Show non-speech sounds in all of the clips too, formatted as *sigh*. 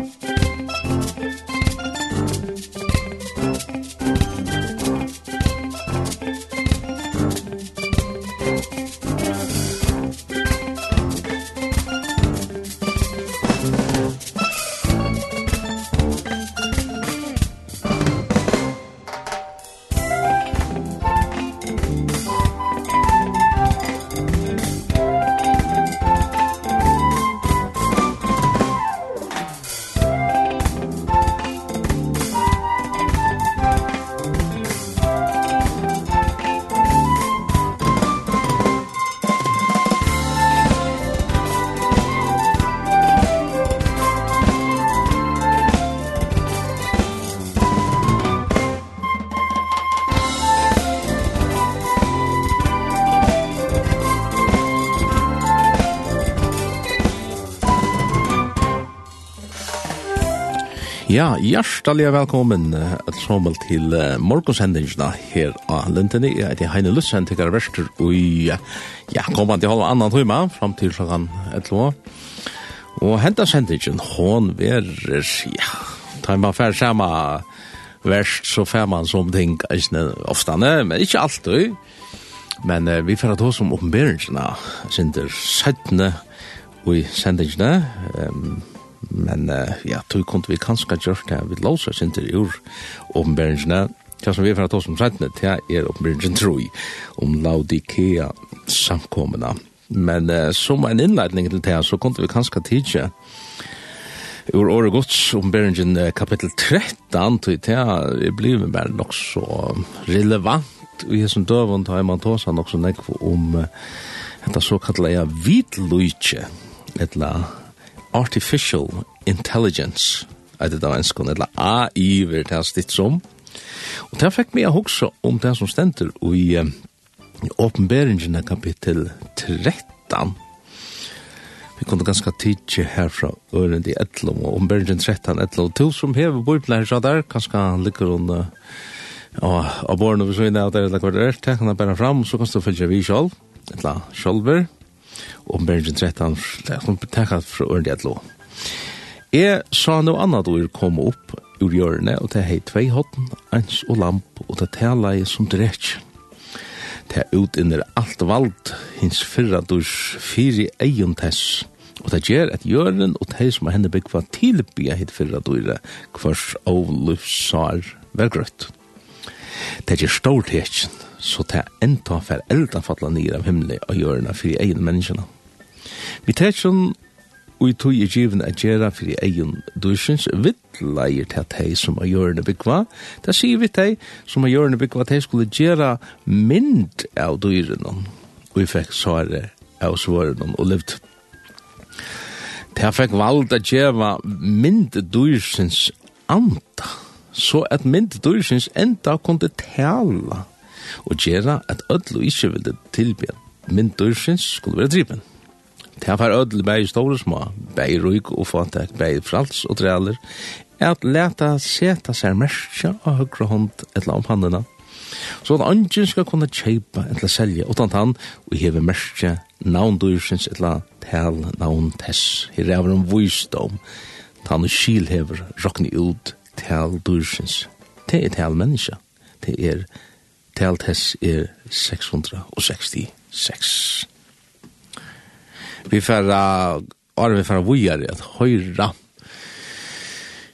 Musik Ja, hjertelig velkommen sammen til uh, morgenshendingene her av Lentene. Jeg heter Heine Lussen, til er verster, og ja, kommer til halv annan tøyma, fram til klokken 11. Og henta sendingen, hon verer, ja, tar man fær samme verst, så fær man som ting, eisne, oftane, men ikke alltid. Men uh, vi fær at hos om oppenberingsna, sinter 17. og i sendingene, um, men uh, ja, tog kunne vi kanskje gjort det, vi låser oss ikke ur åpenbæringene, det som vi får ta som sættene, det er åpenbæringen troi, om Laudikea samkommende. Men uh, som en innleidning til det, så kunne vi kanskje tidsje, Ur året gods om Beringen kapittel 13, til det er blivet bare nok så relevant, og jeg som døven tar man tås han også nekv om uh, dette såkallet ja, vidløytje, et eller artificial intelligence, er det da enskon, eller AI, vil det stitt som. Og det fikk meg hugsa om det som stender i åpenberingen um, kapittel 13. Vi kunne ganske tidsi herfra øren i Edlom, og åpenberingen 13, Edlom, til som hever bøybler her, så der kanskje ligger hun uh, og borne vi så inne, og der er det kvart er, tekkene fram, så kan du følge vi selv, etla sjolver, Åpenbæringen 13, som betekket fra ordentlig et lov. Jeg sa noe annet ord kom opp ur hjørnet, og det hei tvei hotten, ens og lamp, og det tala jeg som drekk. Det er ut under alt vald, hins fyrra durs fyri eion tess, og det gjør at hjørnen og de som er henne byggva tilbya hit fyrra dure, kvars av lufsar vergrøtt. Det gjør stort hetjen, så det er enda for elda fatla nir av himmelig og gjørna fyrir egen menneskene. Vi tar sånn og i tog i given at gjerra fyrir egen dusjens vittleier til at hei som a gjørne byggva. Da sier vi til som a gjørne byggva at hei skulle gjerra mynd av dyrenon. Og vi fikk svare av svarenon og levd. Det fikk valgt at gjerra mynd dusjens anta. Så at mynd dusjens enda kunne tala og gjera at öll og ikkje vilde tilbyen, mynd dyrsins skulle være dripen. Det var öll bæg store små, bæg rujk og fatak, bæg frals og trealer, at leta seta seg merskja av høyre hånd etla om handena, så at angen skal kunne kjeipa etla selja utan tann og heve merskja navn dursins etla tel navn tess. Her er en vysdom, tann og skilhever rokni ut tel dursins, Det er tel menneska, det er talt hess er 666. Vi færa, året vi færa vujare, at høyra,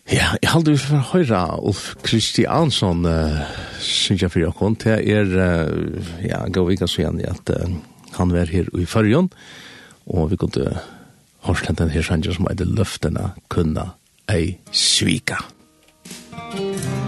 ja, jeg halde vi færa høyra Ulf Kristiansson, uh, synes jeg fyrir okkon, til er, uh, ja, gav ikke så igjen at uh, han var her i fyrjon, og vi kunne hårslant den her sangen som er det Løftene kunna ei svika. Musik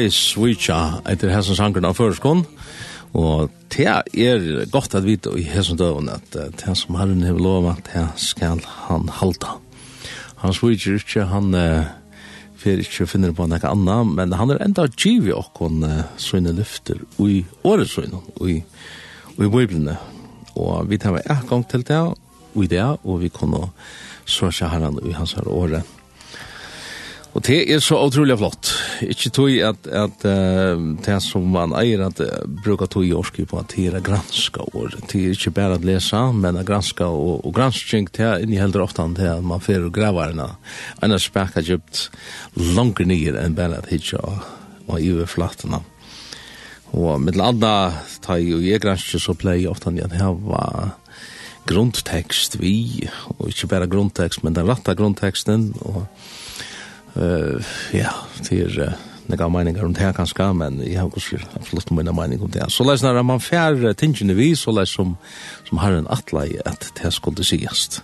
I Switcha etter hessen sangren av føreskånd. Og det er godt at vite i hessen døven at det som Herren har lova, det skal han halta. Han switcher ikke, han uh, fer ikke finner på noe annet, men han er enda givet okkon uh, søgne lyfter i årets søgne, i, i biblene. Og vi tar med en gang til det, og i det, og vi kunne søke herren i hans her året. Og det er så utrolig flott. Ikke tog at, at uh, det som man eier at uh, bruker tog i årske på at det er granska år. Det er ikke bare å lese, men å granska og, og gransking det er inneholder ofte ofta det at man fer gravarna graver en annen spekka djupt langer nyer enn bare at hitja og i flattene. Og med landa ta i og jeg gransker så pleier ofte at det var grundtekst vi, og ikke bare grundtekst, men den rette grundteksten, og Uh, ja, det er några meningar om det her kanske, men jeg har kanske flott mina meningar om det här. Så läs når man fär tingene vi, så läs som, som har en atla i att det här skulle sigast.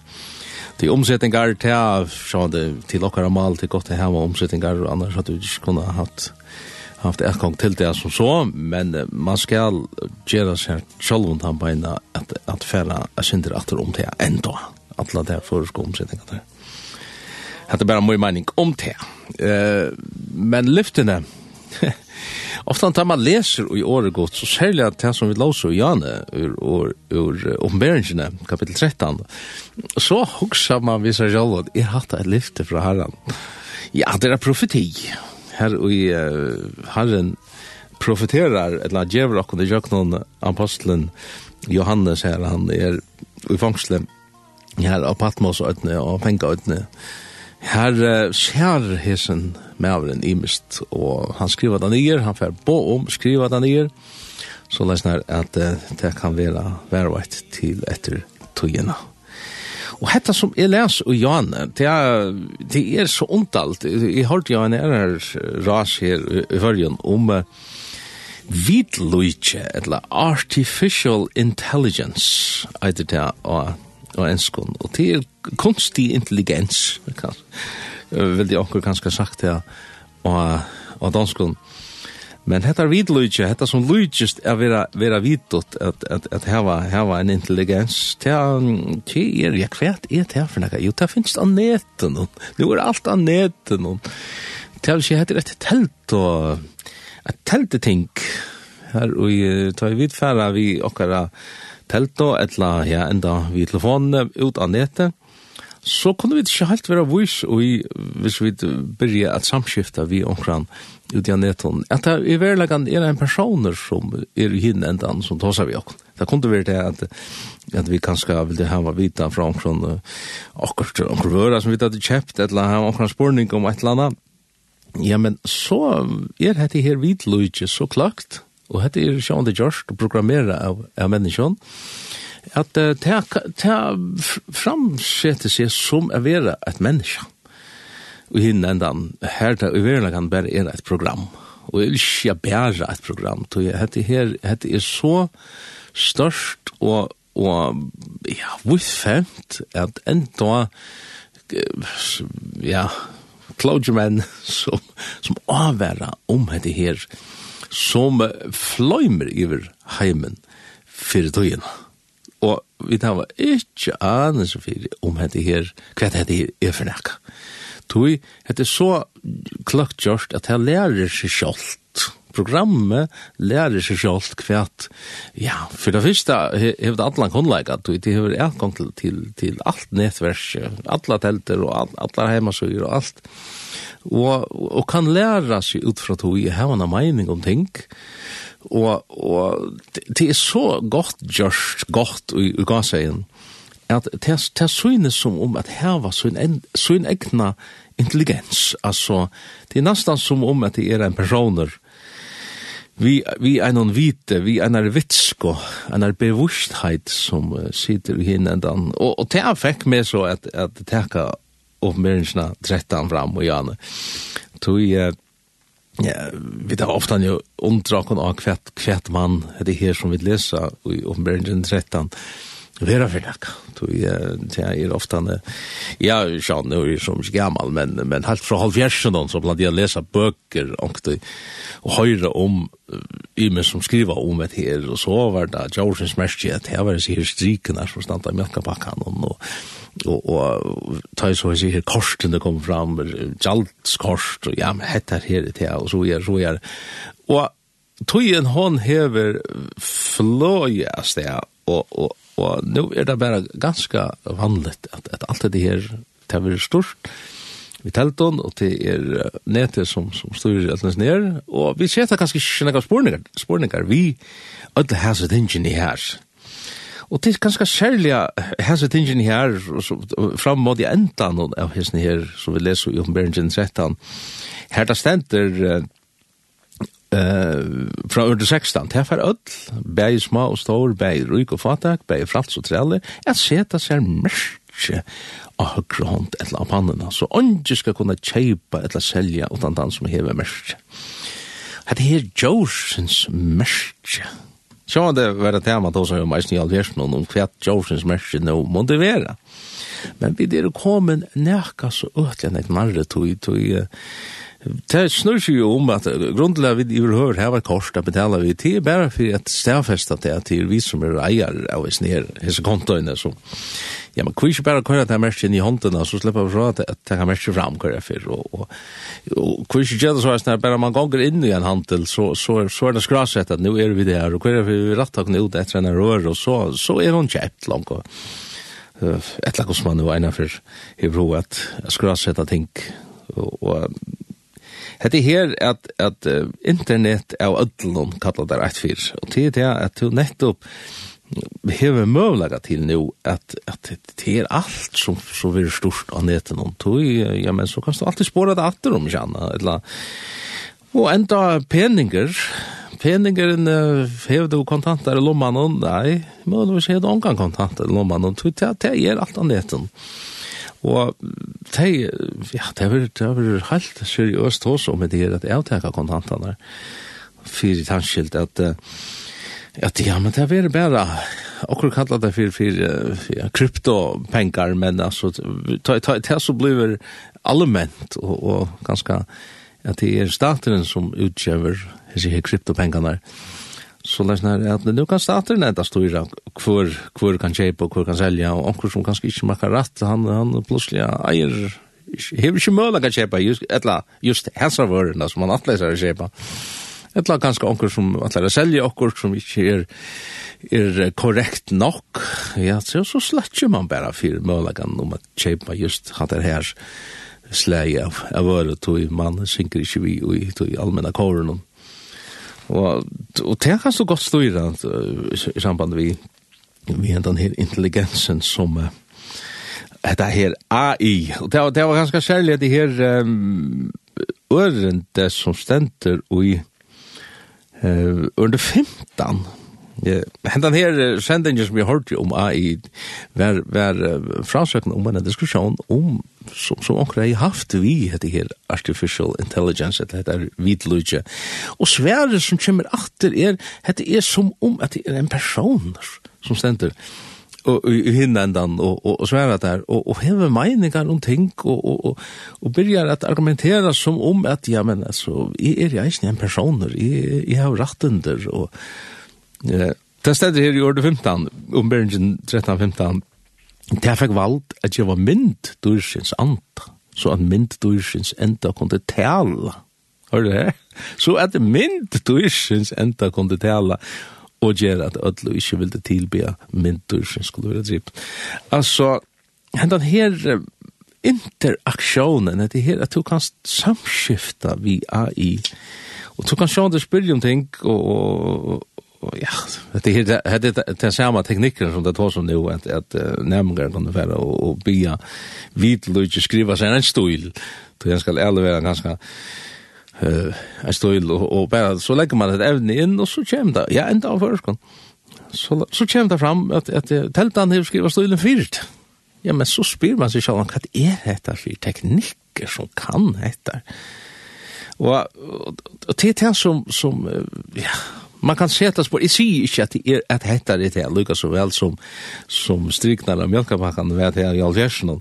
Det är omsättningar till, så det till åkara mal, till godt det här var omsättningar, annars hadde vi ikke kunnet hatt haft et gang til det som så, men man skal gjøre seg själv om han at att, att färra synder efter om det enda, Alla det här föreska omsättningar där hade bara mycket mening om det. Eh men lyftene *laughs* Ofta tar man leser i året godt, så særlig at det som vi låser i Jane, ur, ur, ur oppenberingene, kapittel 13, så hokser man vi seg selv at jeg hatt et lyfte fra herren. Ja, det er profeti. Her i uh, herren profeterar, eller djever akkur, det gjør noen apostelen Johannes her, han er i fangsle her av Patmos og øyne, og penga øyne, Her uh, skjer hesen maveren imist, og han skriver det nye, han får bo om skriver det nye, så lesnar at uh, det kan være verveit til etter togene. Og hetta som jeg les og Jan, det er, det er så ondalt. Jeg hørte jo en er ras her i hørjen om uh, vidløyke, eller artificial intelligence, etter det, og og enskon. Og det er kunstig intelligens, kan, vil de okkur kanskje sagt her, og, og danskon. Men hetta vidlutje, hetta som lutjest er vera, vera vidut at, at, at hava, hava en intelligens, det er, ja, kvært er det for nekka? Jo, det finnes an neten, nu er alt an neten, det er ikke hette rett telt og, et telteting, her, og ta i vidfæra vi okkara, telto, etla ja, enda vi telefonene ut av nettet, så kunne vi ikke helt være vurs i, hvis vi begynner at samskifta vi omkran ut av nettet, At det er verleggen er en personer som er hinn enda som tåsar vi okken. Det kunne være det at, at vi kanskje ville ha vita fra omkran akkurat omkran vøra som vi hadde kjøpt, eller ha omkran spurning om et eller annet. Ja, men så er dette her vidløyge så klagt, og hette er sjående gjørst og programmera av, av menneskjon, at uh, det framsette seg som å være et menneske. Og hinn endan, her til å være kan bare er et program. Og jeg vil ikke bare et program, tog jeg. Hette her, hette er så størst og, og ja, vissfemt at enda ja, klodgermenn som, *laughs* som avværa om hette her som fløymer iver heimen fyrir tøyina. Og vi tar var ikkje anelse fyrir om hette her, hva hette her er for nekka. Tui, hette så kløkt gjørst at jeg lærer seg sjålt programmet lærer seg selv kvært, ja, for det første har det alle kunnleikene, og det har adgang til, til, til alt nettverket, alle telter og alle heimasøyer og alt, og, og kan lære seg ut fra to i hevende mening om ting, og, og det, er så godt gjørst, godt i, i gasseien, at det, det synes som om at var så en, sin egna intelligens, altså, det er nesten som om at det er en personer, vi vi är någon vite vi är när vitsko en är bevussthet som uh, sitter i hinnan och och det fick mig så att att täcka och människorna 13 fram og Janne tog uh, Ja, vi tar ofta ju omdrakan av kvätt kvätt man det her som vi läser i Uppenbarelsen 13 Vera för tack. Du jag är ofta när jag sjön nu är som gammal men men helt från halvfjärsen så bland jag läsa böcker och det och höra om i mig som skriva om det här och så var det George Smith att här var det så här striken där som stannade med kapakan och och och ta så så här korsten det kom fram jaltskorst og ja men heter här det og så är så er og Tøyen hon hever fløyast der og, og Og nå er det bare ganske vanligt at, at alt det her det er stort vi telton, og det er nete som, som styrer alt nesten og vi ser det ganske ikke spurningar spurningar vi alle hæse engine her. Og det er ganske særlig hæse tingene her, fram mot i endan av hæsene her, som vi leser i oppenberingen 13, her det stender, eh fra under 16 det er for ødel, bæg små og stor, bæg ryk og fatak, bæg frals og trelle, at seta seg mørkje av høyre hånd eller av pannene, så ånden skal kunne kjøpe eller selja utan den som hever mørkje. At det her Jorsens mørkje. Sjå det var et tema då som jeg meisen i alversmån om hva Jorsens mørkje nå måtte være. Men vi er kommer nærkast og øtlen et nærre tog, tog, Det snur seg jo om at grunnen til at vi overhører her var kors, det betaler vi til, bare for at stedfesta det er vi som er eier av oss nere, hese kontoene, så ja, men kvisk bare kører det mest inn i håndene, så slipper vi fra at det kan mest fram kører for, og, og, og kvisk gjør det så at bare man ganger inn i en handel, så, så, så er det skrasett at nå er vi der, og kører vi rattakene ut etter en rør, og så, så er hun kjept langt, og et eller annet som man jo egnet for, i bro at skrasett ting, og, og Hette her at, at uh, internet er ødlån kallar det rett fyr, og til det at du nettopp hever møvlaga til nu at, at det er alt som, som er stort av neten om tog, ja, men så kan du alltid spåre det atter om kjanna, eller Og enda peninger, peningeren uh, hever du kontanter i lommanen, nei, må du hever du omgang kontanter i lommanen, det er alt av neten. Mm. Og det, ja, det var, det var helt seriøst også om det her at jeg tenker kontantene for tanskilt at at ja, men det var bare akkur kallar det for, for ja, kryptopengar, men altså det så blir allment og, og ganske at det er staten som utgjøver disse kryptopengarna. kryptopengarna så läs när att nu kan starta den där stora kvar kvar kan köpa och kvar kan sälja och onkel som kanske inte makar rätt han han plötsligt äger hevur ikki møguleika at keypa just ella just hesa vøruna som man atlæsar at Etla ganske onker som sum å selge okkur som ikke er er korrekt nok. Ja, så, så slættur man bare for møguleika om å kjøpe just hatt det her slægi av av vøru tøy man synker ikke vi og tøy almenna kórunum. Og, og det kan så godt styra i samband vi vi den her intelligensen som uh, det her AI. Og det, det var ganske særlig det her um, ørende som stenter i uh, under 15 Hentan her sendingen som vi hørte om AI var, var fransøkende om en diskusjon om som, som onker har haft vi det her artificial intelligence, eller heter er vidløyge. Og svære som kommer atter er, hette er som om at det er en person som stender og hinna endan og, og, og sværa der og, og hevur meiningar um ting og, og, og, og byrjar at argumentera som om at ja men altså, i er ja ein person personer i jeg har rattunder og, Eh, det stedet her i året 15, omberingen 13-15, det fikk valgt at jeg var mynd dursins anta, så at mynd dursins enda kunne tala. Hør du det? Så at mynd dursins enda kunne tala, og gjør at ødlo ikke ville tilbe mynd dursins skulle være dripp. Altså, hendan her interaksjonen, det er her at du kan samskifta vi AI, og du kan sjå det spyrir om ting, og, og, ja, det är det det den samma tekniker som det tar som nu att att nämningar kan det vara och, och bia vid lite skriva sig en stil. Det jag ska ärligt ganska eh en stil och, och bara så lägger man det även in och så kommer det. Ja, ända av förskon. Så så kommer det fram att att tältan har skriva stilen fyrt. Ja, men så spyr man sig själv vad är detta för tekniker som kan detta? Och, och, och det är det som, som ja, man kan sätta på. Jag säger inte att det är att hetta det här Lucas så väl som som stryknar av mjölkpackan vet här i Algersen.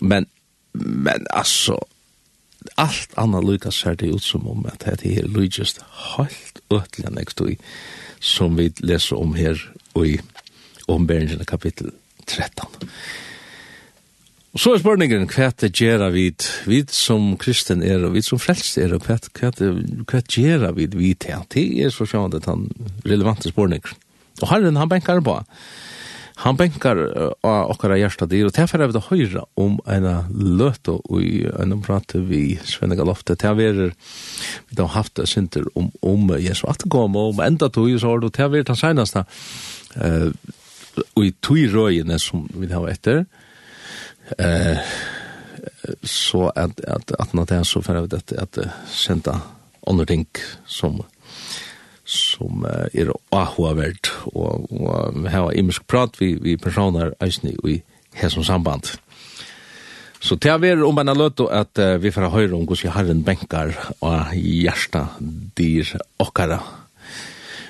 Men men alltså allt annat Lucas ser det ut som om att det är Lucas helt ötliga nekst i som vi läser om här och i omberingen kapitel 13. Og så er spørningen hva det gjør vi, vi som kristen er, og vi som frelst er, og hva, hva, hva gjør vi vi til? Det er så sjående han relevante spørninger. Og Herren, han benker på. Han benker av okkara hjertet dyr, og derfor er vi da høyre om en løte og i en prate vi Svenne Galofte. Det er vi har haft det synder om, om Jesu attergåm, og om enda tog i sår, og det er vi den seneste uh, og i tog røyene som vi har etter, eh så at at når det er så for för att at sända andre ting som som uh, er ahuavert og, og vi har musk prat vi vi personer äsni i hesson samband. Så til vi er om en løt at uh, vi får høre om hvordan Herren benkar og hjärsta dyr okkara.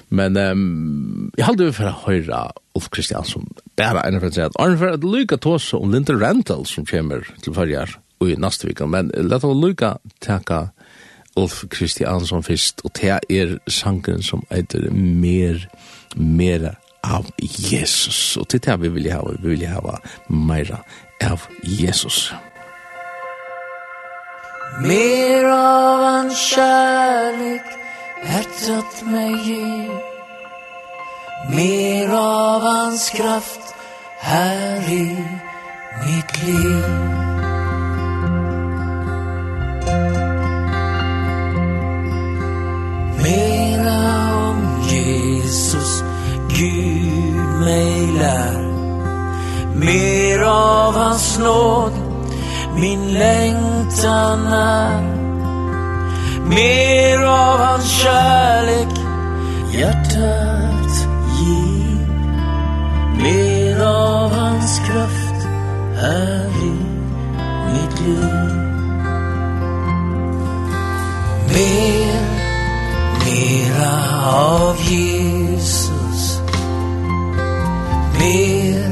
Men um, jeg halde vi får høre Ulf Kristiansson. Bare en for å si at Arne for at lykka tås om Linda Rental som kommer til fyrir i neste. Men la oss lykke takke Ulf Kristiansson fyrst, og det er sangen som heter Mer, mer av Jesus. Og til det vi vil ha, vi vil ha Mera av Jesus. Mer av en kärlek at mig ger Mer av hans kraft här i mitt liv. Mera om Jesus Gud mig lär. Mer av hans nåd min längtan är. Mer av hans kärlek hjärtat liv Mer av hans kraft här i mitt liv. Mer, mera av Jesus. Mer,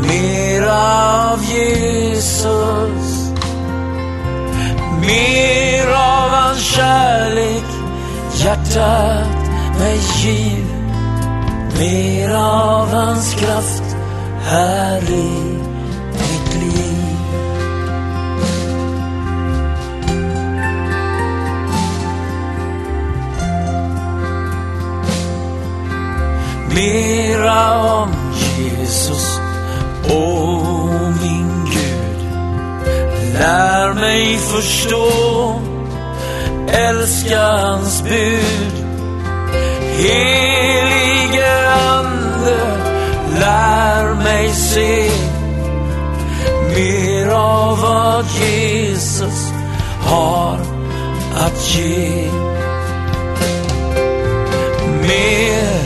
mera av Jesus. Mer av hans kärlek Hjärtat mig giv Mer av hans kraft här i mitt liv. Mera om Jesus o min Gud. Lär mig förstå Älska hans bud. Helige Fader, lär mig se mer av vad Jesus har att ge. Mer,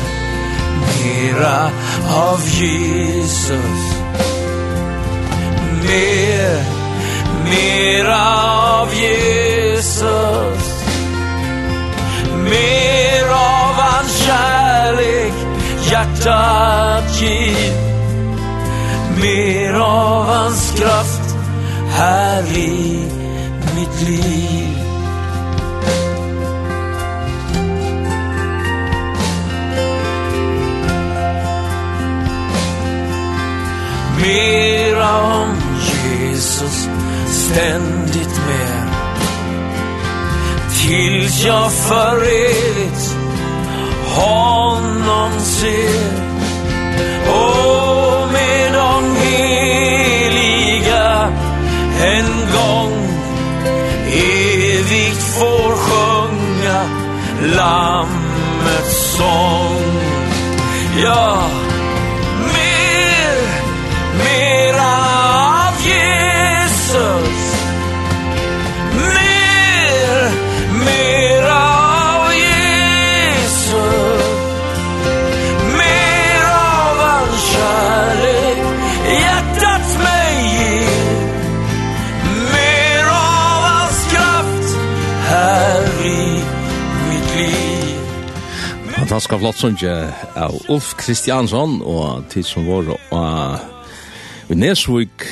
mera av Jesus. Mer, mera av Jesus. Mer av hans kärlek hjärtat giv Mer av hans kraft här i mitt liv. Mera om Jesus ständigt mer. Tills jag för evigt honom ser. Och med de heliga en gång evigt får sjunga Lammets sång. Ja, Fantastisk flott sunge av Ulf Kristiansson og tid som var og vi Nesvik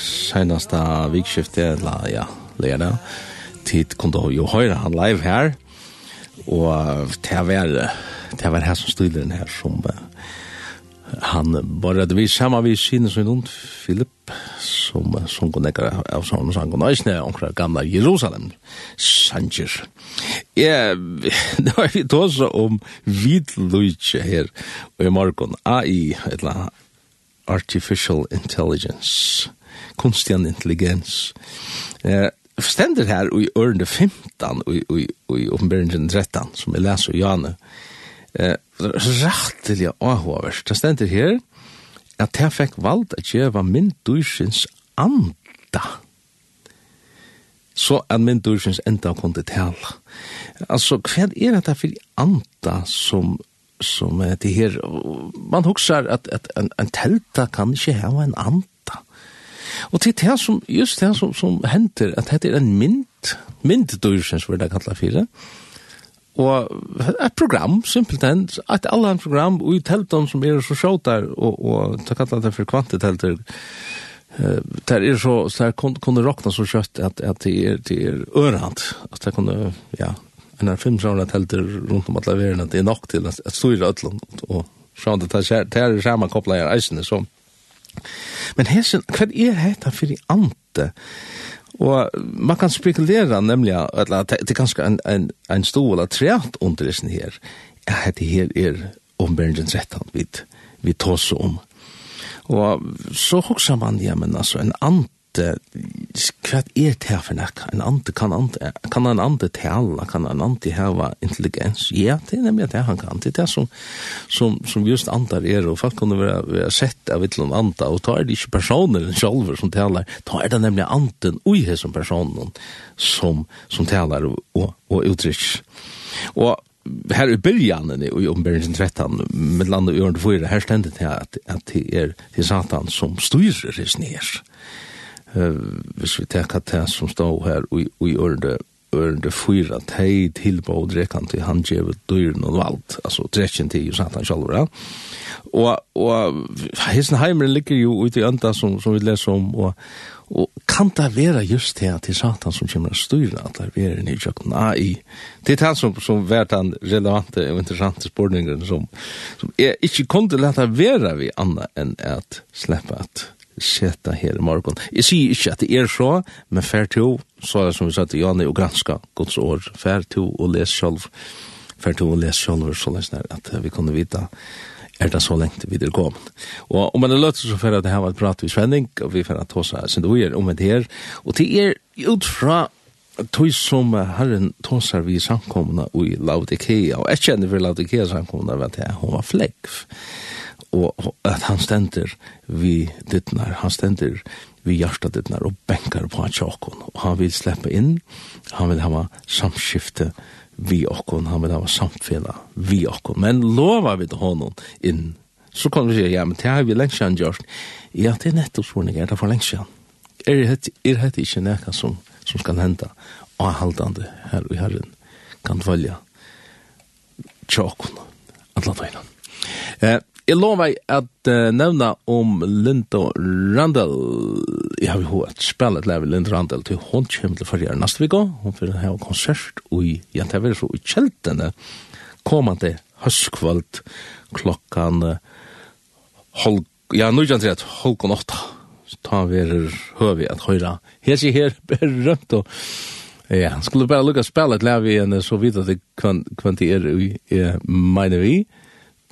seneste vikskifte la, ja, lera tid kunde du jo høyre han live her. Og det å var til å være her som styrer den her som uh, han bare det vi sammen vi synes rundt Philip som sunko nekkar av sånne sanko nøysne, omkrar gamla Jerusalem, Sanger. Ja, det var vi tåsa om vidlujtje her i morgon, AI, etla Artificial Intelligence, kunstian intelligens. Eh, stender her i ørende 15 og i oppenberingen 13, som jeg leser i Jane, eh, rettelig avhåverst. Det stender her, at jeg fikk valgt at jeg var min dusjens anda. Så at min dusjens enda kunne tale. Altså, hva er det for anda som som er det her, man husker at, at en, en telta kan ikke ha en anda. Og til det som, just det som, som henter, at det er en mynd, mynd dusjens, er det kallet for det, Og et program, simpelthen, et allan program, og i teltan som er så sjåt der, og, og ta kallet det for kvantitelter, Uh, der er så, så der kunne, kunne råkna så kjøtt at, at det er, det er ørehand. At det kunne, ja, en av fem sjåner telter rundt om alle verden, at det er nok til at styre ødlån, og sjån det det er samme koppla i eisene, så. Men hesen, hva er heta i ante? Og man kan spekulera nemlig at det er kanskje en, en, en stor eller treat underlesen her. Ja, dette her er ombæringens rettan vi, vi tås om. Og så hoksa man, ja, men altså, en ant at hva er det her for nek? En ande kan ande, kan en ande tale, kan en ande heva intelligens? Ja, det er nemlig det han kan. Det er det som, som, som just andar er, og folk kunne være, være sett av et eller annet og ta er det ikke personer selv som taler, ta er det nemlig anden ui her som personen som, som taler og, og, og uttrykk. Og her i byrjan i omberingen 13, med landet i ørende 4, her stendet det at, at det er til satan som styrer i snes hvis vi tenker det som står her i ørende ørende fyra tei tilbå og drekkan til han djeve dyren og valgt, altså drekken til satan sant han sjalv, ja. Og, og Hesenheimeren ligger jo ute i ønda som, som vi leser om, og, og kan det være just det til satan som kommer å styre at det er en idjøkken AI? Det er det som, som vært den relevante og interessante spørningen som, som er ikke kunne lette være vi anna enn at slippe at seta her i morgon. Jeg sier ikke at det er så, men fær to, så er det som vi sa til Janne og granska Guds år, fær to og les själv. fær to og les sjálf, så lest der at vi kunne vita er det så lengt vi er kommet. Og om man er løtt så fær at det her var et prat vi svenning, og vi fær at tåsa är om det her, og till er utfra tog som herren tåsar vi samkomna i Laudikea, og jeg kjenner for Laudikea samkomna ved at hun var flekv og at han stender vi dittnar, han stender vi hjarta dittnar og benkar på tjokkon, og han vil sleppa inn, han vil hava samskifte vi okkon, han vil hava samfela vi okkon, men lova vi til honom inn, så kan vi sier, ja, men det har vi lengst sjan gjort, ja, det er nettopp spørning, er det for lengst sjan, er det, er det ikke nekka som, som skal henda, og haldande her og herren kan dvalja tjokkon, atla tøyna. Eh, Jeg lover at uh, nevna om Linda Randall. Jeg har jo et spillet at leve Linda Randall til hun kommer til forrige neste vik. Hun får ha konsert i Jentaver, så i kjeltene kommande høstkvalt klokkan uh, halv, ja, nu er det halv og åtta. Så tar vi her høy at høyra. Her sier her bare rømt og Ja, skulle bare lukka spillet levi igjen, så vidt at det kvantier i mener vi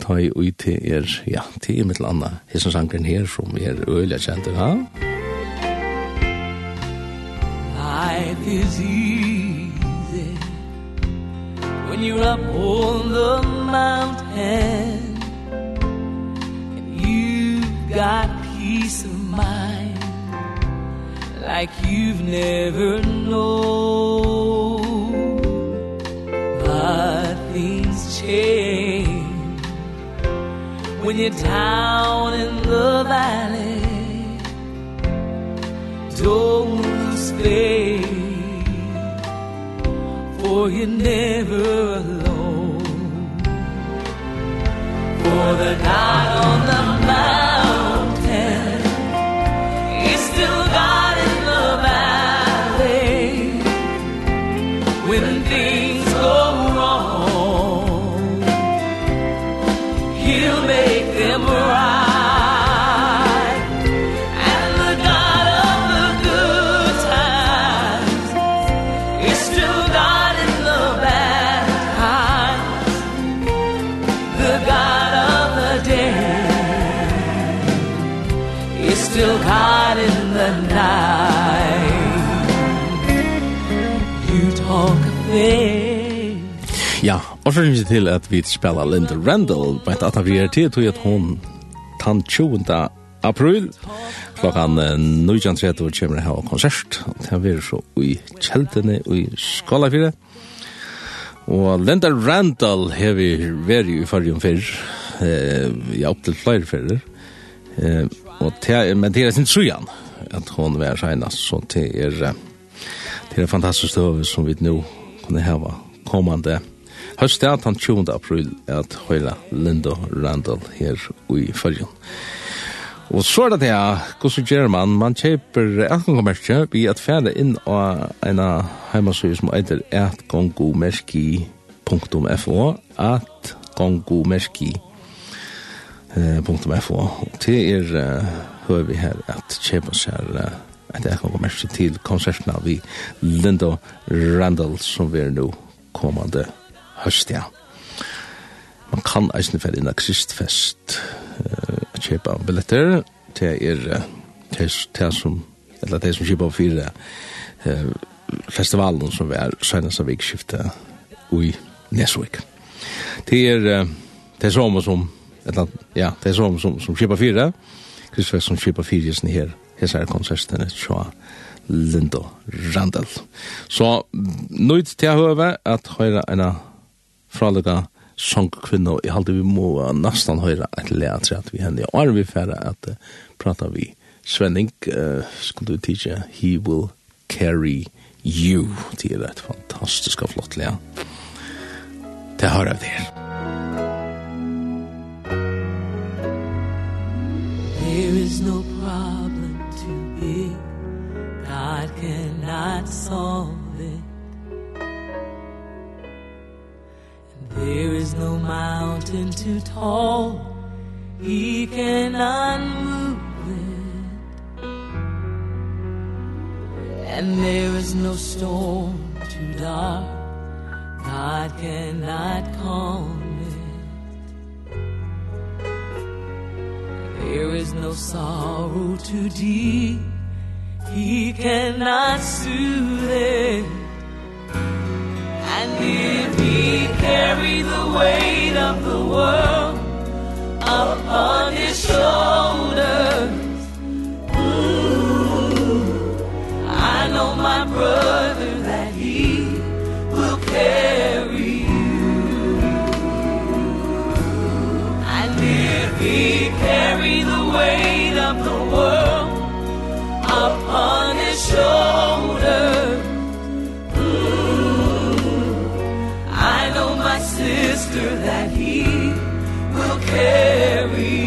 ta i ui til er, ja, til i mitt landa, hesson sangren her som er øyla kjent, ja. Life is easy When you're up on the mountain And you've got peace of mind Like you've never known. But things change when you're down in the valley. Don't lose faith For you're never alone. For the God on the mountain Og så synes jeg til at vi spiller Linda Randall, men at vi er tid til at hun tann 20. april klokkan 19.30 kommer her og konsert og det er så i kjeltene og i Skalafire og Linda Randall har vi vært i fargen før eh, ja, opp til flere før eh, og det er, men det er sin trujan at hun var senast så det er det er fantastisk støv som vi nå kunne hava kommande Høstet at han 20. april at høyla Linda Randall her i følgen. Og så er det det, hvordan gjør man? Man kjøper atgångmerkje vi at fære inn av en heimasøy som heter atgångomerski.fo atgångomerski.fo og til er høy vi her at kjøper seg at jeg kan gå mest til konsertene vi Lindo Randall som vi er nå kommande høst, ja. Man kan eisne fer inn a kristfest uh, kjepa billetter til er til som eller til som kjepa fyrir uh, festivalen som er senest av vikskiftet i Nesvik. Det er uh, det er som som eller, ja, det er som som, som kjepa fyrir kristfest som kjøpa fire just her hese er konsertene tja Lindo Randall. Så nøyt til å høre at høyre en av fralega sångkvinna, og jeg halte vi må nesten høyre et leatre at vi henne, og er vi færre at uh, prata vi Svenning, uh, skulle du tige, he will carry you, til er et fantastisk og flott lea. Det har jeg der. There is no problem to be God cannot solve it There is no mountain too tall He cannot move it And there is no storm too dark God cannot calm it. There is no sorrow too deep He cannot soothe it. And if he carry the weight of the world Upon his shoulders Ooh, I know my brother that he will carry you. And if he carry the weight of the world Upon his shoulders master that he will carry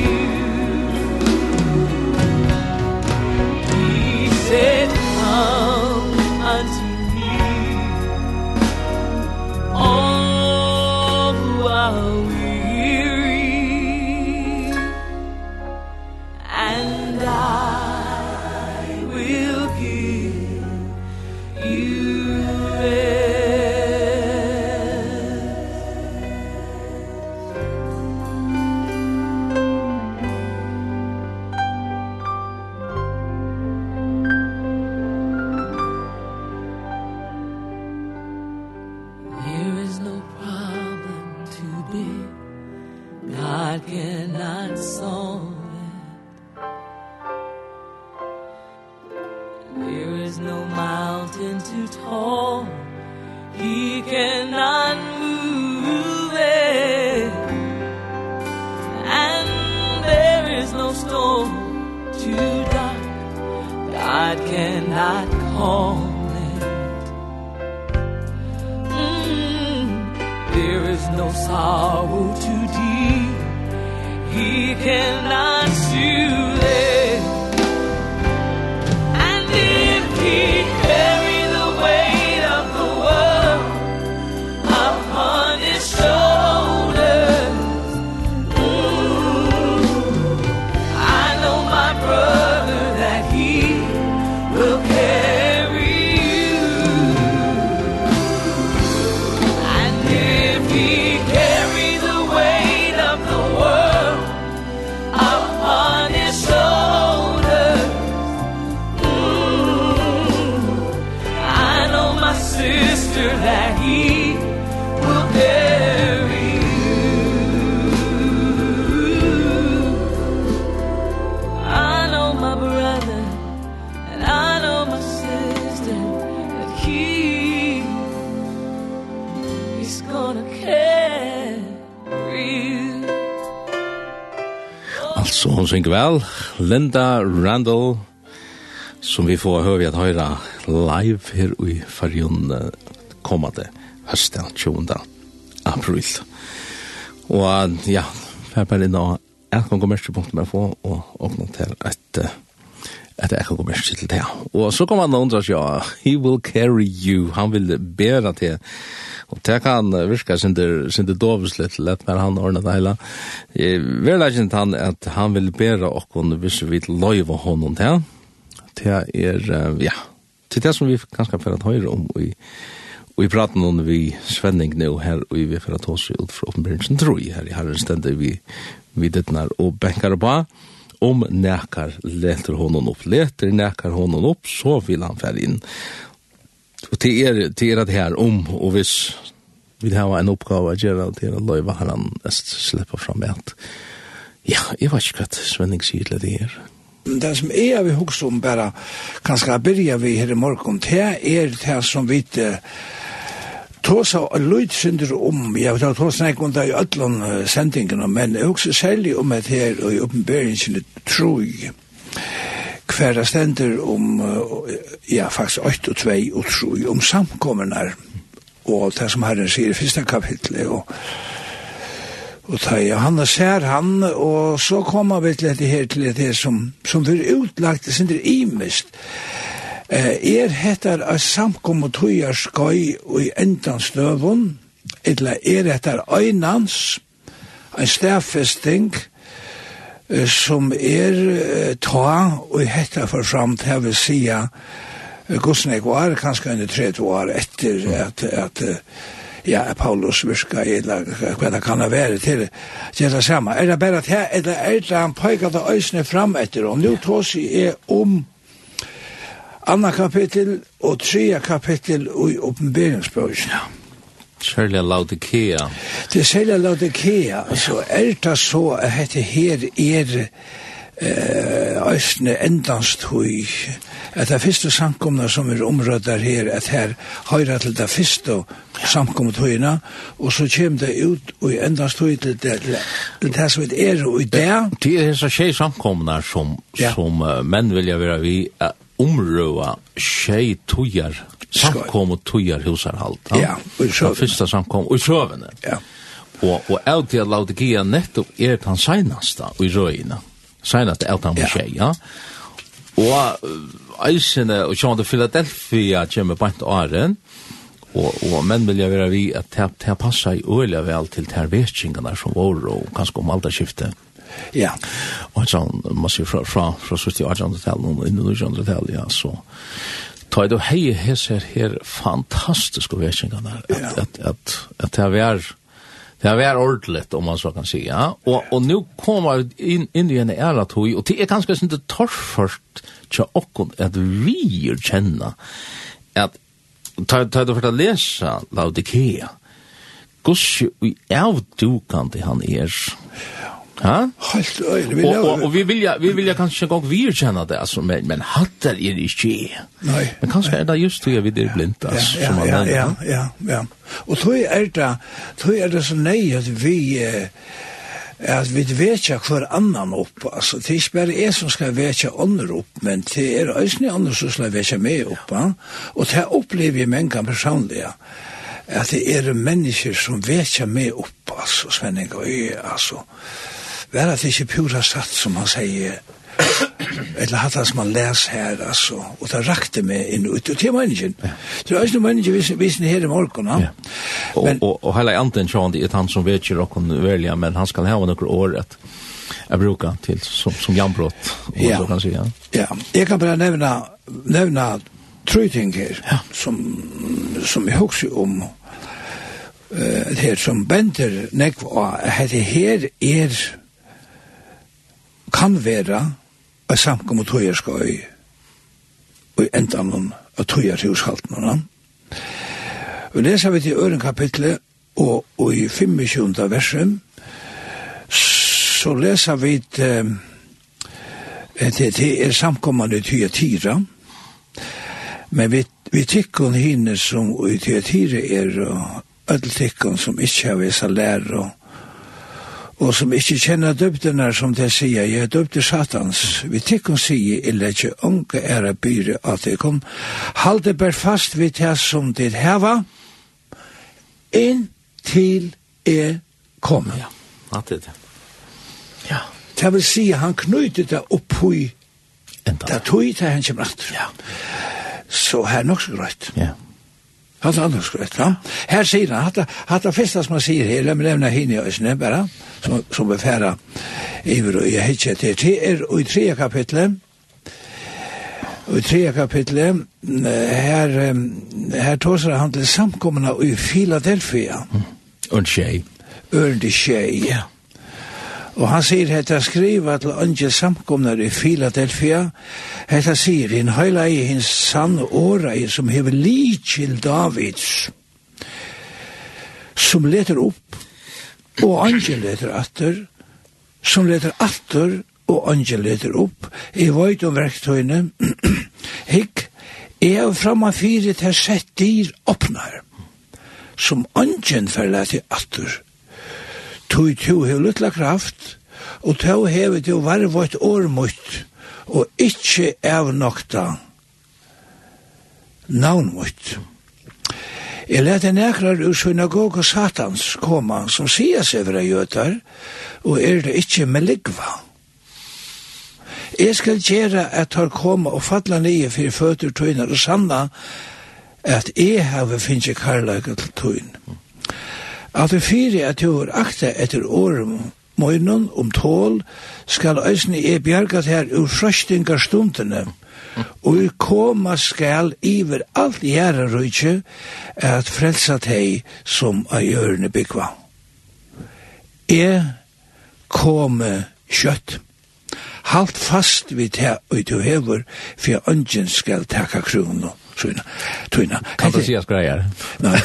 vel, Linda Randall, som vi får høre at høyre live her i fargen kommande høsten 20. april. Og ja, jeg er bare inn og jeg kan gå mest til punktet med å få, og åpne til et at jeg kan gå mest til det. Og så kommer han og undrer seg, ja, he will carry you, han vil bære til. Og det kan virka sin det dovis litt lett, men han ordner det hele. Verleggen han at han vil bæra okkon hvis vi loiva honom til. Det er, ja, til det som vi kanskje fyrir at høyre om i Og vi prater om vi Svenning nå her, og vi får ta oss ut fra åpenbæringen, tror jeg, her i herren stendet vi videtnar og benkar på om nekar leter honom opp. Leter nekar honom opp, så vil han fære inn. Og til er, til er det her om, og hvis vi har en oppgave å gjøre til å løyve her han mest slipper fram med at ja, jeg vet ikke hva Svenning sier til det her. Det som jeg har vi hukst om bare, kanskje jeg begynner vi her i morgen, det er det som vi uh, Tåsa og løyt synder om, jeg vet at tåsa nek om det i ødlån sendingene, men jeg husker særlig om at her og i oppenberingen troi, hver stender om, uh, ja, faktisk 8 og 2 og 3, om samkommerne, og det som Herren sier i første kapitlet, og Og ta i han og ser han, og så kommer vi til dette her, til det som, som blir utlagt, det synes imest. Eh, er heter av og tøyer skøy og i endan støvun, eller er heter øynans, en stedfesting, eh, som er eh, ta og heter for fram til jeg vil sige, hvordan jeg var, kanskje under 30 år etter at, at ja, Paulus virka, eller hva det kan være til, til det samme. Er det bare at her, eller er det han pøyga det øysene fram etter, og nå tås jeg om andre kapittel og tredje kapittel i oppenberingsbøkene. Særlig Laudikea. Det er særlig Laudikea, altså er det så at dette her er eh æsne endast hui at det fyrste samkomna som er omrøddar her at her høyra til det fyrste samkomna høyna og så kjem det ut og endast hui til det, til det som er og i det Det er så tjei samkomna som, ja. som uh, menn vilja vera vi uh, omrøva tjei tujar samkommet tujar husarhalt ja, og i sjøvene fyrste samkommet og i sjøvene ja. og, og av til at Laodikia nettopp er den senasta og i røyna senast eltan på tjej, ja. Og eisene, og sjående Philadelphia kommer bant åren, og, og menn vilja vera vi at det, det passa i øyla vel til tervetsingene som vår, og kanskje om alderskiftet. Ja. Og sånn, man sier fra, fra, fra 70 og 1800-tallet, og inn i 1900-tallet, ja, så ta i det hei hei her fantastiske vetsingene, at, at, at, at det er Det var ordentligt om man så kan si, ja. Og, og nu kommer vi inn, inn i en ära tog og det er ganske sånn det torrførst til och at vi känner att ta ta det för att läsa Laodikea. Guds i avdukant han er, Ja? Helt øyne. Vi Og, og, og vi vilja, vi vilja kanskje en gang virkjenne det, altså, men, men hatter er ikke. Nei. Men kanskje er det just det vi er blindt, altså, ja, som man ja, ja, ja, ja, Og tog er det, tog er det så nei at vi, eh, at vi vet ikke hver annan opp, altså, det er ikke bare jeg som skal vekja andre opp, men det er øyne andre som skal vekja meg opp, ja. og det opplever jeg mennesker personlig, ja at det er mennesker som vekja meg opp, altså, Svenning, og jeg, altså, altså, var det ikke pura satt, som han sier, eller hatt det som han les her, altså, og det rakte meg inn ut, og til mennesken. Det er ikke noe mennesken visen her i morgen, ja. Og, og, og hele anden sjån, det er han som vet ikke råkken velja, men han skal ha noen år at jeg bruker til, som, som jambrott, ja. så kan jeg si, ja. Ja, jeg kan bare nevne, nevne tre ting her, ja. som, som jeg husker om, uh, det her som bender nekva, at det her er kan vera a samkom og tøyer skal i og enda noen at tøyer til hushalten og leser vi til øren kapitlet og, og i 25. versen så leser vi til det er samkommande tyatira men vi, vi tikkun hine som i tyatira er og öll tikkun som ikkje har visa lær og og som ikkje kjenner døbdene som det sier, jeg er døbde satans, vi tikkun sier, ille ikkje unge ære byre at det kom, halde ber fast vid det som det heva, inn til er kom. Ja, at det er. det. Ja. Det vil si, han knyter det opp opphøy, det tog til han kommer at. Ja. Så her er nok så greit. Ja. Yeah. Hans Anders skrøtt, ja. Her sier han, hatt hatt det første som han sier her, lemme nevna henne i Øsne, bare, som, som befæra iver og i hitje til tre, er, og i tre kapitlet, og i tre kapitlet, her, her tåser han til samkommende i Philadelphia. Og en tjej. Ørende tjej, ja. Og han sier hetta skriva til ønske samkomnar i Philadelphia. Hetta sier hin høyla i hins sann årei som hever likil Davids som leter opp og ønske leter atter som leter atter og ønske leter opp i vøyt om verktøyne *clears throat* hikk er framma fyrir til sett dyr åpnar som ønsken forlater atter tog to hev luttla kraft, og to hev to varvått årmutt, og ikkje avnokta navnmutt. Jeg lette nekrar ur synagoga satans koma, som sier seg vera gjøtar, og er det ikkje med ligva. Jeg skal gjere at han koma og falla nye fyrir føtur tøyner og sanna at jeg har finnst karlaga til tøyner. At det fyrir at du er akta etter årum møgnen om tål, skal eisne e bjergat her ur frøstingar stundene, og i koma skal iver alt i rujtje at frelsa teg som a gjørne byggva. E kome kjøtt. Halt fast vid teg og du hever, for ønsken skal taka kronen såna tuna kan du se grejer nej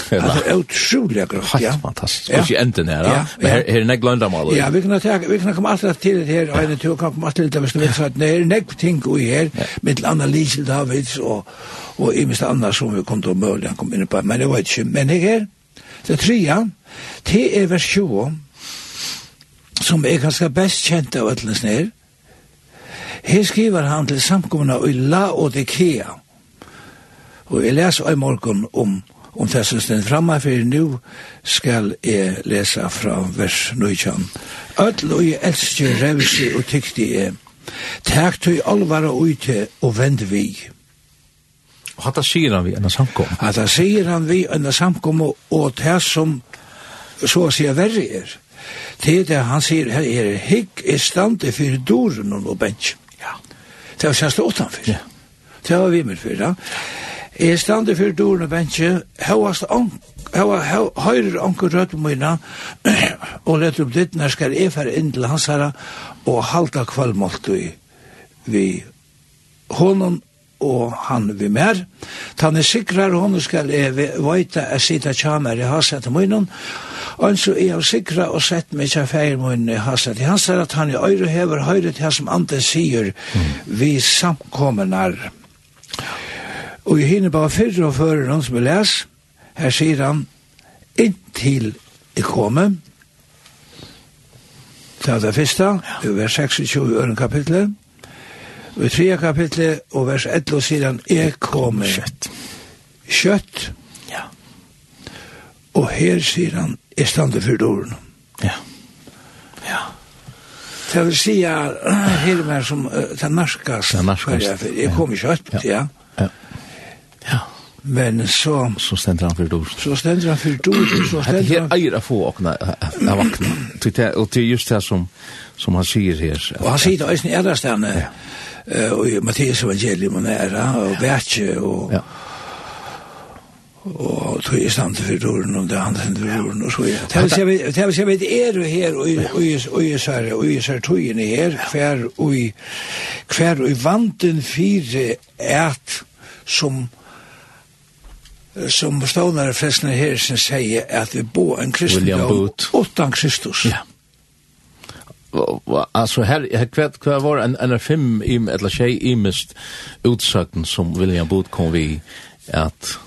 otroligt grått. ja fantastiskt och ju änden här men här är nägg landa mål. ja vi kan ta vi kan komma alltid til det här en tur kan komma til det visst vet så att nej nägg ting og her med analyser där vet og och i mest annars som vi kom til då han kom inn på men det var inte men det här det trea Det er vers 20 som er ganske best kjent av ætlens nær. Her skriver han til samkomna i Laodikea. Og jeg leser i morgen om, om det som stender fremme, for nå skal jeg lese fra vers 19. Ødel og jeg elsker revse og tykte jeg. Takk til alvare ute og vend vi. Og hatt sier han vi enn samkom? Hatt sier han vi enn samkom og det som så å si verre er. Det er det han sier her er hygg i stande for doren og bensk. Ja. Det var kjent utanfor. Ja. Det var vi med for, ja. Jeg stande for dårene vensje, høyast høyrer anker rødt mine, og lett opp ditt når skal jeg fære inn til hans herre, og halda kvalmålt vi, vi honom og han vi mer. Tan er sikrar hon skal jeg veita a sita tjamer i haset munnen, og så er jeg sikra og sett meg tja feir munnen i haset. Han sier at han i øyre hever høyre til han som andre sier vi samkommenar. Og i hinne bare fyrre og fører han som vi les, her sier han, inntil jeg kommer, det er det første, i vers 26 i øren kapitlet, og i tre kapitlet og vers 11 sier han, jeg kommer kjøtt. Kjøtt. Ja. Og her sier han, jeg stander for dårene. Ja. Ja. Det vil si at her er som, det er narkast. Det er narkast. Jeg kommer kjøtt, ja. Ja. ja. Men så... Så ständer han for dår. Så ständer han for dår. Så ständer han... Det här eier å få åkna av vakna. Och det är just det som, som han säger här. Og han sier det også en äldre ja. og i Mathias evangelium og nära. og Bertje, og... Ja. Og tog i stand til fyrdorene, og det andre stand til fyrdorene, og så ja. Det vil si, vi er jo her, og i sær, og i sær togene her, hver og i, hver og i vanten fire et som, som stånare frestene her som sier at vi bo en kristendom utan Kristus. Ja. Alltså här här kvätt kvar var en en fem im eller tjej imist utsökten som William Booth kom vi att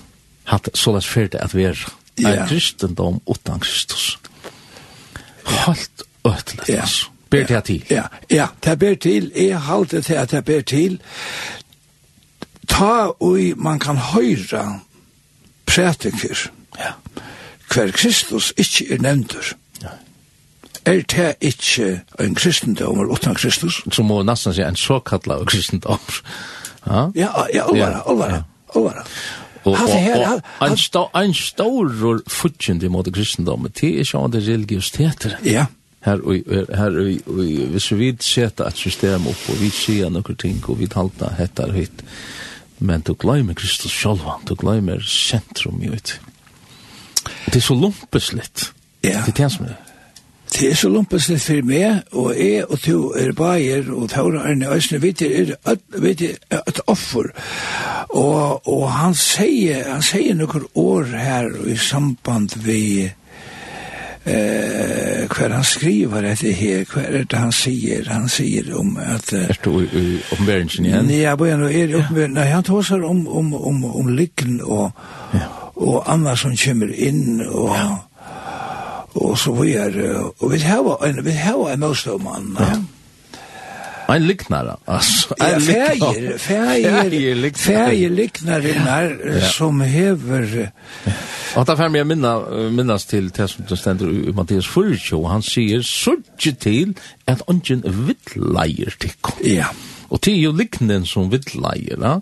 hatt sådans färt att vi är en kristendom utan Kristus. Halt ötlet. Ja. Ber det till. Ja, ja, det ber till. Jag halter till att det ber till. Ta och man kan höra prætiker, ja. hver Kristus ikkje er nevntur, ja. er det ikkje en kristendom eller utan Kristus? Så må nesten si en såkalla kristendom. Ja, ja, ja, olvara, ja, olvara, ja. olvara. Og, og, og, og en, sto, en stor futjent måte kristendommen, det er ikke det religiøsiteter. Ja. Her, og, her og, og, hvis vi setter et system opp, og vi sier noen ting, og vi talte og hitt, men du gleymer Kristus sjálvan, du gleymer sentrum i ut. Det er så lumpeslitt. Ja. Det er det som er. Det er så lumpeslitt for meg, og jeg og to er bajer, og Taura Arne Øysene, vet jeg, er vet jeg, et offer. Og, og han sier, han sier noen år her i samband med eh kvar han skriver att det här kvar det han sier han sier om att er du i omvärlden igjen ja bo börjar nu är det nej han talar om om om om lyckan och og anna som kommer inn og og så vi er og vi har en vi har en most of man ja Ein liknare, altså. Ein liknare. Fægir, fægir, fægir liknare, som hever, ja. Og da fer jeg minna minnast til det som det stender i Mathias Furcho, han sier sørge til at ungen vittleier tikkum. Ja. Og det er jo liknen som vittleier, ja.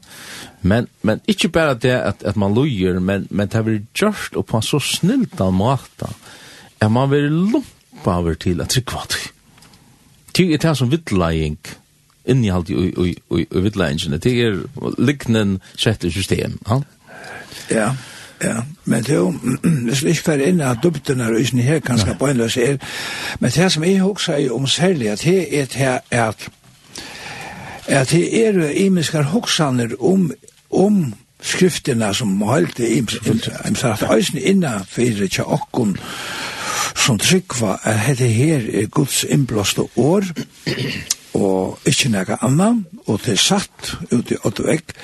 Men, men ikke bare det at, at man lojer, men, men det blir gjørst og på en så snilt av måte at man vil lumpa over til at trykva til. Det er det som vittleiing innehalt i, i, i, i vittleiingen. Det er liknen sett i system, ja. Ja. Ja, men det er jo, hvis vi ikke fer inn av dubtene og isen her, kanskje på en løs er, men det som jeg også er om særlig, at det er det at at det er imiskar hoksaner om, om skrifterna som holdt i imsarat eisen inna fyrir tja okkun som tryggva at dette her er Guds innblåste år og ikkje nega annan, og det er satt i åtte vekk,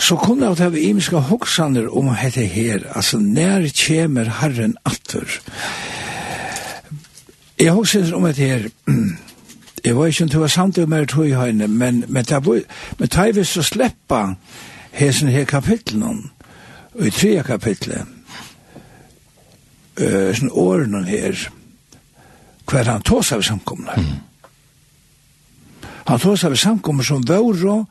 så kunne jeg hava imiska hoksaner om hette her, altså nær kjemer Herren atter. Jeg hoksaner om hette her, *clears throat* jeg var ikke om det var samt om jeg tog i høyne, men, men det var, men det var så sleppa hesen her kapitlen, og i tre kapitlet, uh, sånn årene her, hver han tås av samkomne. Mm Han tog seg samkommer som våre,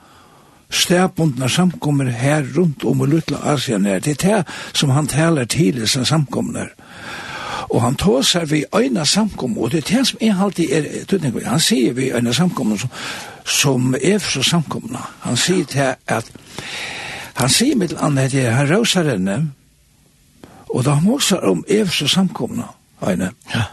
stedbundna samkommer her rundt om i Lutla Asien her. Det er det som han taler til i sin samkommer. Og han tog seg ved øyne samkommer, og det er det som er alltid er, han sier ved øyne samkommer som, som er for samkommer. Han sier til at, han sier mitt annet at han rauser henne, og da han også om er for samkommer, øyne. Ja.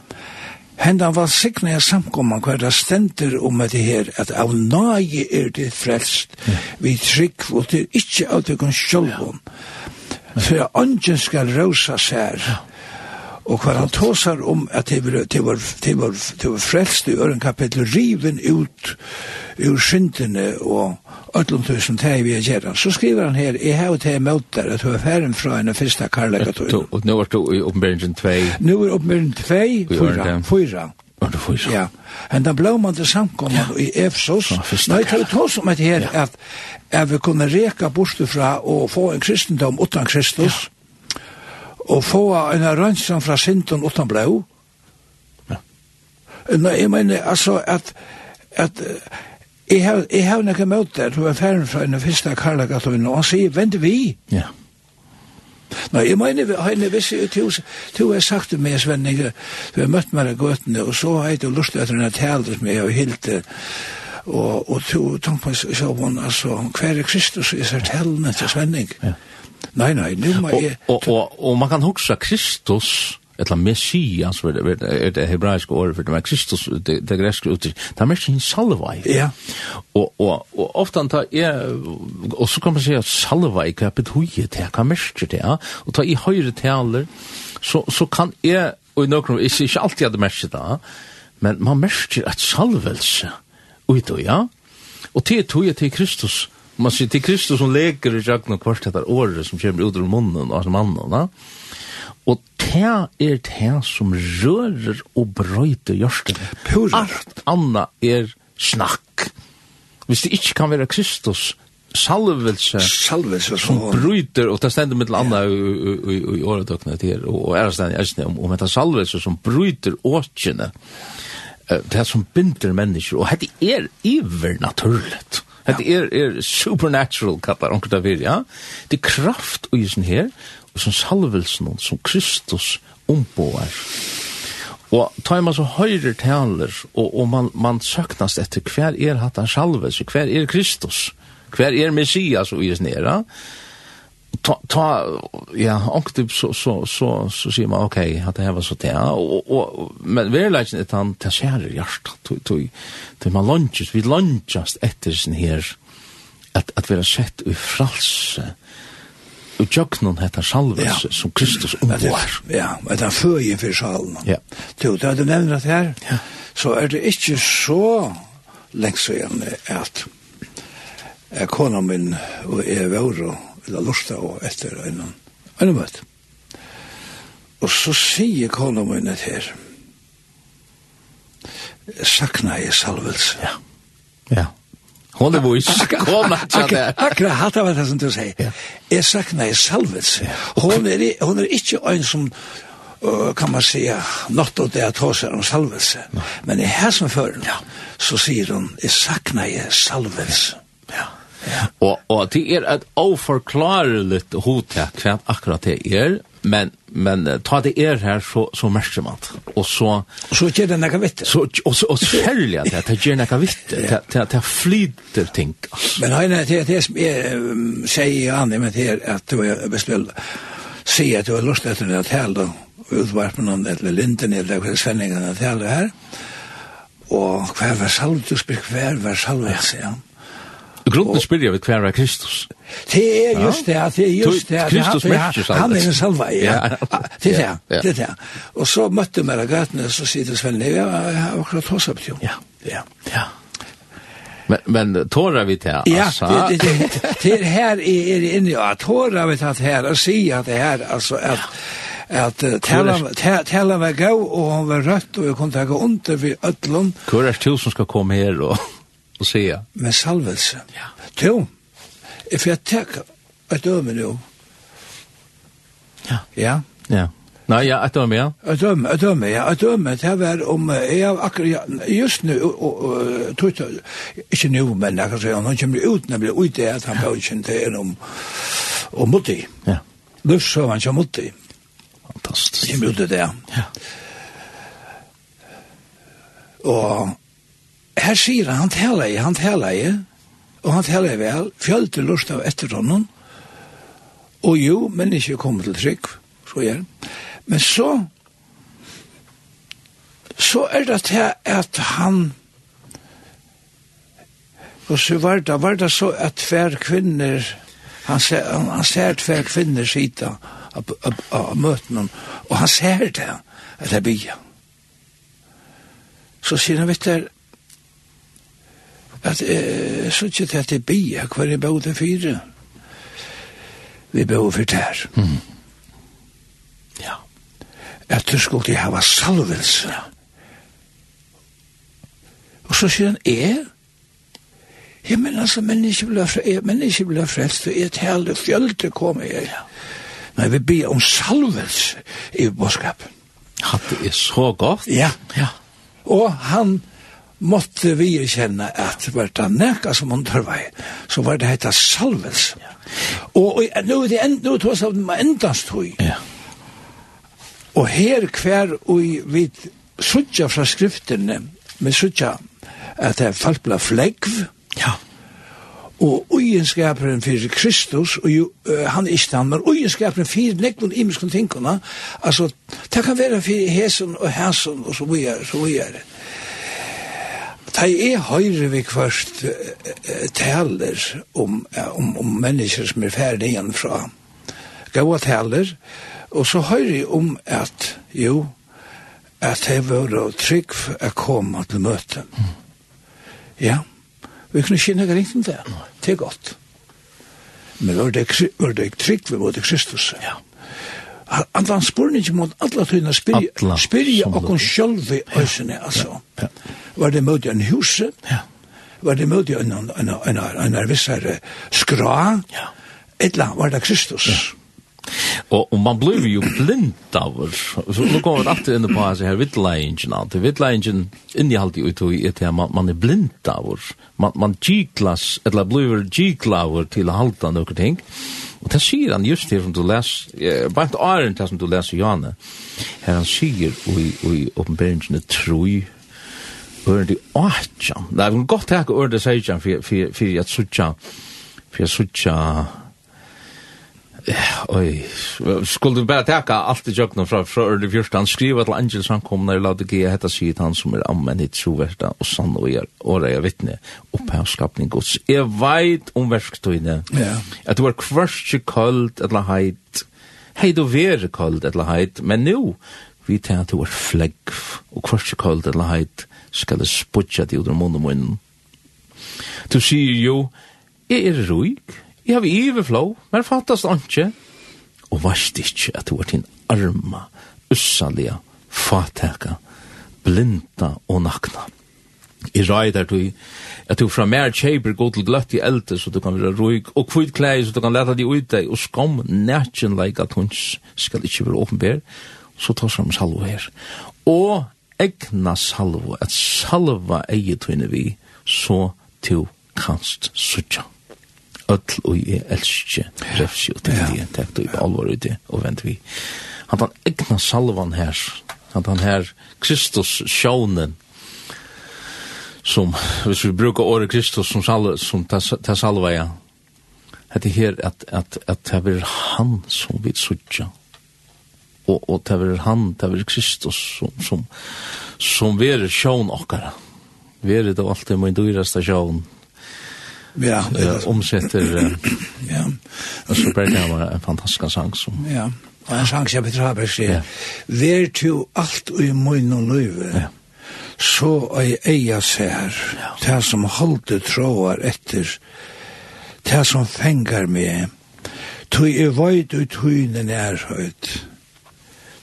Henda var sikna jeg samkomman hver det stender om det her, at av nage er det frelst, ja. vi trygg, og det er ikke av det kun sjølvån. For jeg ønsken skal rosa seg her, Og hva han tåsar om at det var, det var, det var, det var frelst i øren kapittel, riven ut ur syndene og ötlom tusen teg vi er gjerra. Så skriver han her, jeg hef teg møt der, at du er ferden fra henne fyrsta karlagatøy. Og nå er du i oppenberingen 2? Nå er oppenberingen 2, 4, 4. Var det fyrir? Ja. Henda blómande samkomman ja. i Efsos. Nå er det tås om et her, at, at vi kunne reka bortstufra og få en kristendom utan Kristus, og få en rønnsson fra sinton utan blå. Ja. Nei, jeg mener, altså, at, at jeg har, jeg har nekka møtt der, du er ferdig fra en fyrsta karlagatun, og han sier, vent vi. Ja. Nei, jeg mener, han er vissi, du har sagt det med Sven, jeg, du har møtt meg i gøtene, og så har jeg ikke lyst til at han har talt som jeg har hilt det, og, og du, tenk på, så hun, altså, hver er Kristus i seg talene til Svenning. Ja. Nei, nei, nu må jeg... Og, og, og, og man kan huske Kristus, eller Messias, er det, er det hebraiske året for det, men Kristus, det, det greske uttrykk, det er mest en salvei. Ja. Og, og, og ofte han tar, ja, og så kan man si at salvei, hva betyr det, hva mest det, ja? Og ta i høyre taler, så, så kan jeg, og i noen, ikke, ikke alltid hadde mest det, men man mest et salvelse, ut og ja, og til tog jeg til Kristus, man ser till Kristus som leker i jakna kvart detta året som kommer ut ur munnen av mannen, va? Og det er det som rører og brøyter hjørsten. Alt anna er snakk. Hvis det ikke kan være Kristus, salvelse, salvelse som bryter, og det stender mitt landa i åretøkene til, og er stendig æsne om, om det salvelse som bryter åkene, det som binder mennesker, og det er ivernaturligt. Det er, er supernatural, kallar onker det vir, ja. Det er kraft i isen her, og som salvelsen, som Kristus omboar. Og tar man så høyre taler, og, og man, man søknast etter hver er hatt han salvelse, hver er Kristus, hver er Messias og isen her, ja ta, ta ja, typ så, så, så, så ser man, okej att det här var så det, och och men verleggen ett han, det skjer to to to man lunches vi lunges efter sin här att att vi har sett i fralse, och jøknon heter salves ja. som Kristus omgår. Ja, det är för føje för salen. Ja. du det du nevner det här ja. så är det inte så lengst igjen at, at kona min og jeg var og eller lusta og etter en annen møte. Og så sier kona min et her. Sakna i salvelse. Ja. Ja. Hon er vois. Kona tjata. Akkurat hatt av det som du sier. Jeg sakna i salvelse. Hon er, hon er ikke en som kan man säga något av det att ta sig om salvelse. Men i här som förr, ja. så säger hon, jag saknar i salvelse. Ja. Og, og det er et oforklarligt hotek hva akkurat det er, men men ta det er her så så märker man och så Og så gjør den några vitt. Så och så och sälja det att ger några vitt. *laughs* Att att flyter ting men nej er det det är säger han med det att du är bestilt se att du har lust att det här då utvarpen om det linden eller det svenningarna det här och kvar var saltus bekvär var saltus ja. Grunden spyrir vi hver er Kristus. Det er just det, det er just det. Kristus mørkes alt. Han er en salva, ja. Det er det, det er det. Og så møtte vi meg gøtene, så sier det Sven, jeg har akkurat hos opp til Ja, ja, ja. Men, men tåra vi til, altså. Ja, det, det, det, det her er det inne, ja, tåra vi til her, og sier at det her, altså, at, at uh, tala var gau, og han var rødt, og jeg kunne ta under vi ødlom. Hvor er det som skal komme her, og og säga. Med salvelse. Ja. Jo, if jeg tenker et døme nå. Ja. Ja. Ja. Nei, ja, et døme, ja. Et døme, et døme, ja. Et døme, det var om, jeg har akkurat, ja, just nu, og og, tog ikke nu, men jeg kan si, han kommer ut, nemlig ut det, at han bare kjent det om, om mutti. Ja. Lufs så han kjent mutti. Fantastisk. Kommer ut det, ja. Ja. Og her sier han, han taler i, han taler i, og han taler i vel, fjølte lust av etter honom, og jo, men ikke kom til trygg, så gjør Men så, så er det til at han, og så var det, var det så at hver kvinner, han ser, han, han ser hver kvinner sida av, av, av møtene, og han ser det, at det blir. Så sier han, vet du, at eh, så ikke til at jeg bia hver jeg bøde fire. Vi bøde for der. Mm. Ja. At du skulle til hava salvelse. Ja. Og så sier han, er? Ja, men altså, mennesker ble frelst, mennesker ble frelst, og et hele fjølte kom jeg. Ja. Men vi ber om salvelse i bådskapen. Ja, det er så godt. Ja. Ja. Og han måtte vi kjenne at det var det nekka som undervei, så var det hette salvels. Ja. Og, og nå er det enda, nå tås av dem endast høy. Ja. Og her hver og vi sutja fra skriftene, vi sutja at det er folk ble flegv, ja. og ugenskaperen fyrir Kristus, og jo, uh, han er ikke han, men ugenskaperen fyrir nekvun imenskun tingene, altså, det kan være fyrir hesen og hesen og så videre, så videre. Ta er høyre vi kvørst taler om, om, om mennesker som er ferdig igjen fra gaua taler, og så høyre om at, jo, at det var trygg å komme til møte. Ja, vi kunne kjenne ikke riktig om det. Det er godt. Men var det, var det trygg vi måtte Kristus? Ja. Alla spurning mot alla tøyna spyrja spyrja kon sjølvi øysene, altså. Var det møte en huse? Ja. Var det møte en, en, en, en, en skra? Ja. Etla var det Kristus? Ja Og, og man blir jo blind av så Nå går vi alltid inn på så här vittlingen att det vittlingen in i allt ut i att man man är blind av oss. man man G-klass eller blir oss til å halta noen ting Og det sier han just her som du les, eh, bare vart åren til som du leser Johanna her han sier i i uppenbarelsen troi, Ørn di åtjan. Nei, vi kan godt teka ørn di seitjan for at suttja, for at suttja Oj, skulle du bara tacka allt i jökna fra fra early first han skriva till Angel som kom när lade ge hetta sig han som är ammen i trovärda och sann och er åra är vittne upphävskapning gods. Är vet om verkstoine. Ja. Att var crush kallt eller heit. Hej då ver kallt eller heit, men nu vi tar att vår flagg och crush kallt eller heit ska det sputcha till under munnen. Du ser ju är ruhig Jeg har iverflå, men fattast ikke. Og varst ikke at du var din arma, ussalige, fataka, blinda og nakna. I rai der du, at du fra mer kjeiber gå til gløtt i elte, så du kan være ruig, og kvitt klei, så du kan leta de ut deg, og skam nætjen leik at hun skal ikke være åpenbær, så ta fram salvo her. Og egna salvo, at salva eget vi, så til kanst suttja öll og jeg elsker refsi og til det, takk du på alvor i det, og vent vi. han han egna salvan her, han han her Kristus sjånen, som, hvis vi brukar året Kristus som, salva, som ta salva, ja, det her at, at, at det er han som vi sutja og, og det er han, det er Kristus som, som, som verer sjån okkara, verer det alltid min dyraste sjån, ja, det er omsätter ja. Og så blir det var en fantastisk sang som ja. Og en sang som Peter Haberg sier, ja. «Vær til alt i munn og løyve, ja. så ei eia ser ja. det som holde tråar etter, det som fengar meg, tog i vøyd ut høyne nærhøyt,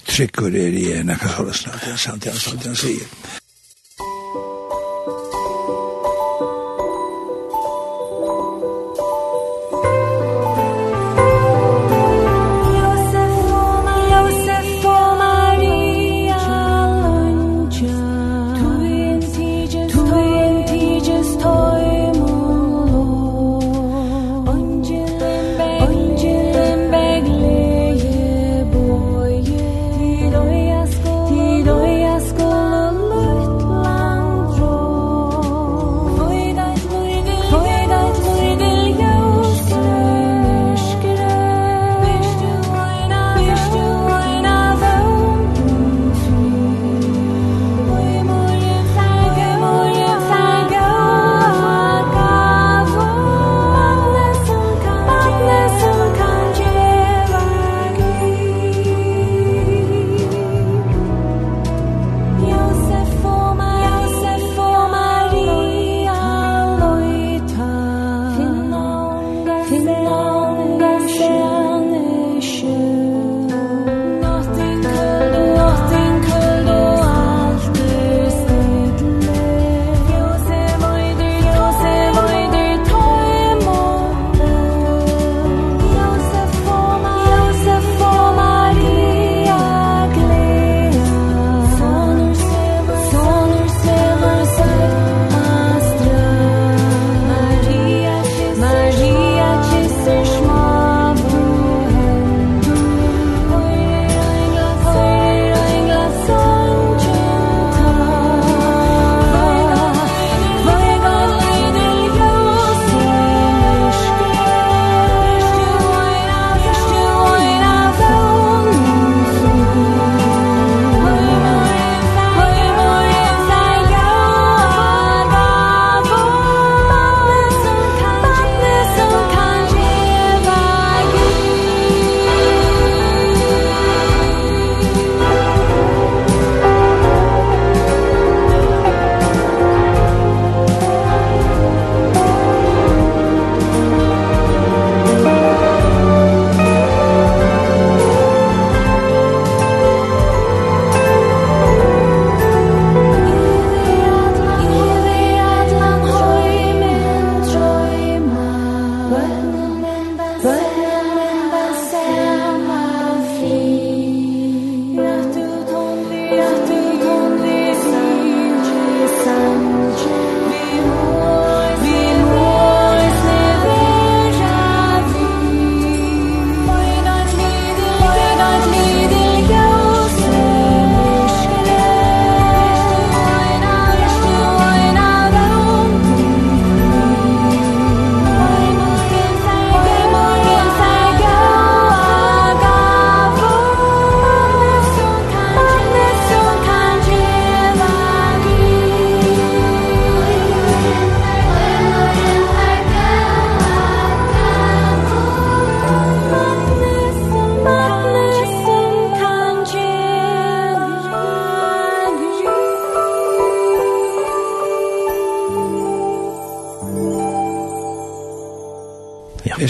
trykker er i en, jeg kan holde snart, det er sant, det er sant, det er sant,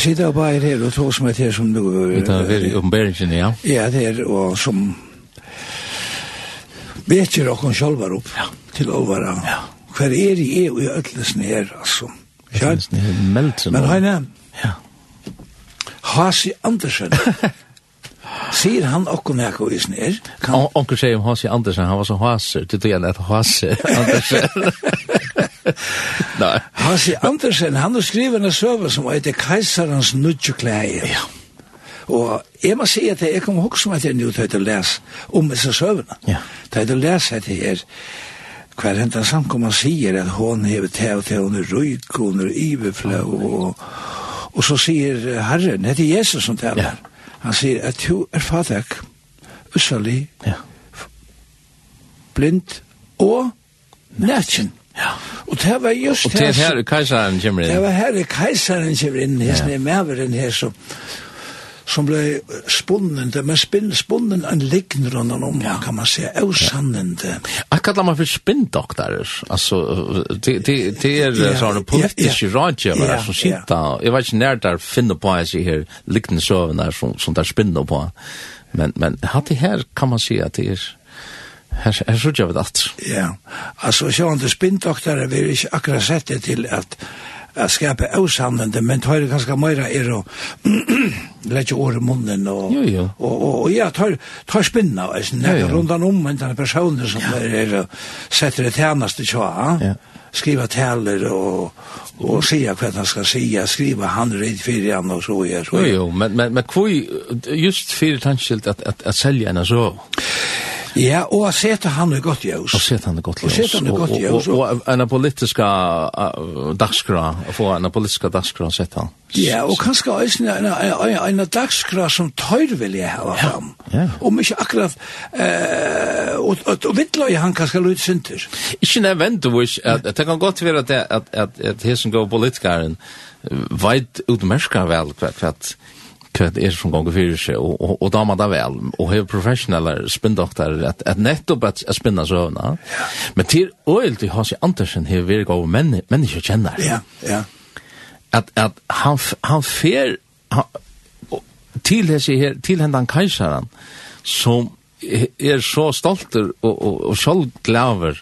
sitter og bare her og tog som er her som du... Det er veldig ombæringen, ja. Ja, det er, og som Vet jo dere selv opp ja. til åvara. Ja. Hver er i EU i ødelsen her, altså. Ja. Det er meldt seg Men henne, ja. Hasi Andersen, *laughs* Sier han okkur nekko i snir? Kan... Og Onkur sier om Hasi Andersen, han var så haser, det tog at Hasi Andersen. *laughs* Nei. Hansi Andersen, han har skrivet en søve som heter Kajsarens nudjeklæger. Ja. Og jeg må si at jeg kom også med til jeg nu tøyde å lese om disse søvene. Ja. Til å lese at jeg er hver hentan samkomma sier at hon hever til og til, hun er røyk, hun er iveflø, og, og så sier Herren, det er Jesus som taler. Ja. Han sier at du er fatak, usalig, ja. blind og nætjen. Ja det var just Og det her kajsaren kommer inn. Det var her kajsaren kommer inn, hesten er maveren her som som ble spunnen, det med spinn, spunnen en liggen rundt om, ja. kan man si, ausannende. Ja. Akkurat la man for spinndoktorer, altså, det de, de er ja, sånne politiske ja, rådgjøvere ja, som sitter, ja. jeg vet ikke nær der finner på, jeg sier her, lignende søvnene som, som der spinner på, men, men hatt det her kan man si at det er Her, her så gjør vi det alt. Ja, altså sjående spinndoktere vil ikke akkurat sette til at at skapa avsannende, men tar det ganske mer er å lette år i munnen og, *clears throat* jo, jo. og, og, og ja, tar, tar spinna og sånn, ja, ja. rundan om en denne personen som ja. er, og setter det tjeneste tja, ja. skriva taler og, og sier hva han skal sier, skriva han rett fyrir han og så er. Jo, jo, men, men, men hvor just fyrir tanskilt at, at, at selja en så? Ja, og å sette han i godt ljøs. Og sette han i godt ljøs. Og sette han i godt ljøs. Og, og, og en politiska uh, dagskra, å få en politiska dagskra å han. Ja, og kanskje også en, en, en dagskra som tøyr vil jeg ha fram. Ja. Om ikke akkurat, uh, og, og, og vittløy han kanskje løyt synder. Ikke nødvendigvis, at, det kan godt være at, at, at, at, at, at, at, at, at, at, at, at, at, hva det er som gonger fyrir seg, og, og, og damer det vel, og hever professionelle spindokter, at, at nettopp at, at spinna søvna. Ja. Men til øyelt i Hasi Andersen hever vi gav menn, mennesker kjenner. Ja, ja. At, at han, han fer han, til, hese, her, til hendan kajsaren, som er så stolter og, og, og sjølvglaver,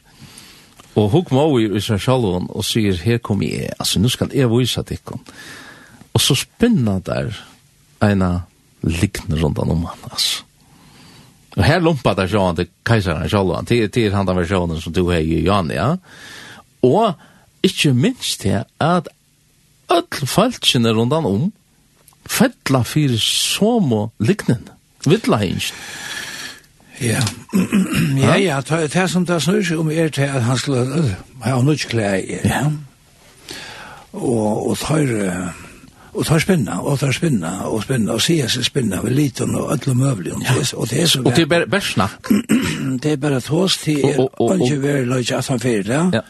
og hukk må i seg sjølven, og sier, her kom jeg, altså, nu skal jeg vise deg. Og så spinna der, eina likne rundt om han, altså. Og her lumpa der sjåan til keisaren sjåan, til, til han den versjonen som du har i Jan, ja. Og ikkje minst det at öll falskene rundt om fettla fyrir som og liknen, vittla hinsk. *clears throat* Ja, ja, ja, det er som det snur seg om er til at han skulle ha nødt klær, ja. Og, og tar og tar spinna, og tar spinna, og spinna, og sier seg spinna ved liten og ødel og møvlig. Ja. Og det er så Og det *clears throat* er bare bærsna? det er bare tås, det er ikke veldig løy, at han fyrir det. Ja.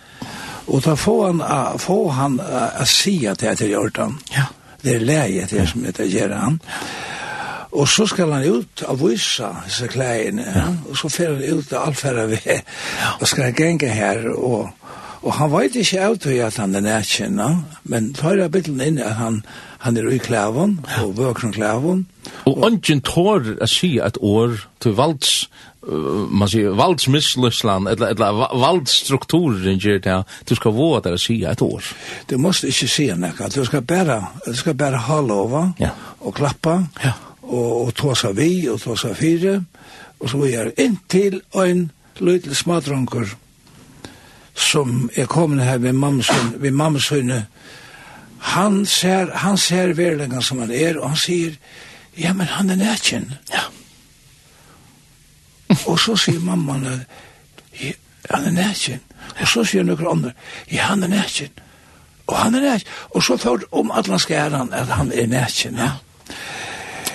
Og da får han, få han å si at det er til Jordan. Ja. Det er leget det som heter Gjeran. Og så skal han ut av vysa disse klæene, ja. og så fer han ut av allferra ved, og skal han genge her, og, og han vet ikke av til at han er nærkjennet, men tar jeg bilen inn at han, han er i klæven, og vøkron klæven. Og, ungen tår å si et år til valds, uh, man sier valdsmissløsland, eller, eller valdsstrukturen gjør det, du skal våge der å si et år. Du måste ikke si noe, du skal bare, du skal bare ha lova, ja. og klappa, ja. og, og tåsa vi, og tåsa fire, og så gjør inntil en liten smadronker, som er kommet her ved mamsen, ved mamsøyne, han ser, han ser verleggen som han er, og han sier, ja, men han er nætjen. Ja. og så sier mamman, ja, han er nætjen. Og så sier noen andre, ja, han er nætjen. Og han er nætjen. Og så får om at han skal han, at han er nætjen, ja.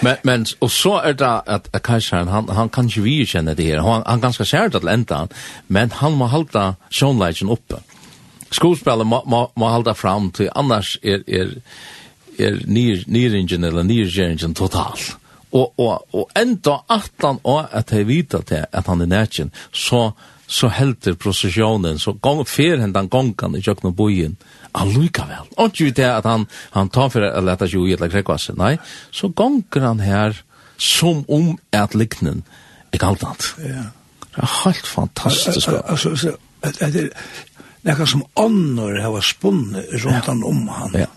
Men, men, og så er det at, at kajsaren, han, han kan ikke vi kjenne det her, han, han ganske sært at enda, men han må halda sjånleikjen oppe skuespillet må, må, må hålla fram till annars är är är nyr nyringen eller nyringen total. Och och och ändå att han och att han vita till att han är nätchen så så helter processionen så gång fer hen den gången i og bojen allikevel. Og ju det at han han tar för att seg ui eller krekvasse, Nej, så gonger han här som om att liknen. er kallt. Ja. Det är helt fantastiskt. Alltså, alltså, nekka som ånder hava spunnet rundt han om han. Ja.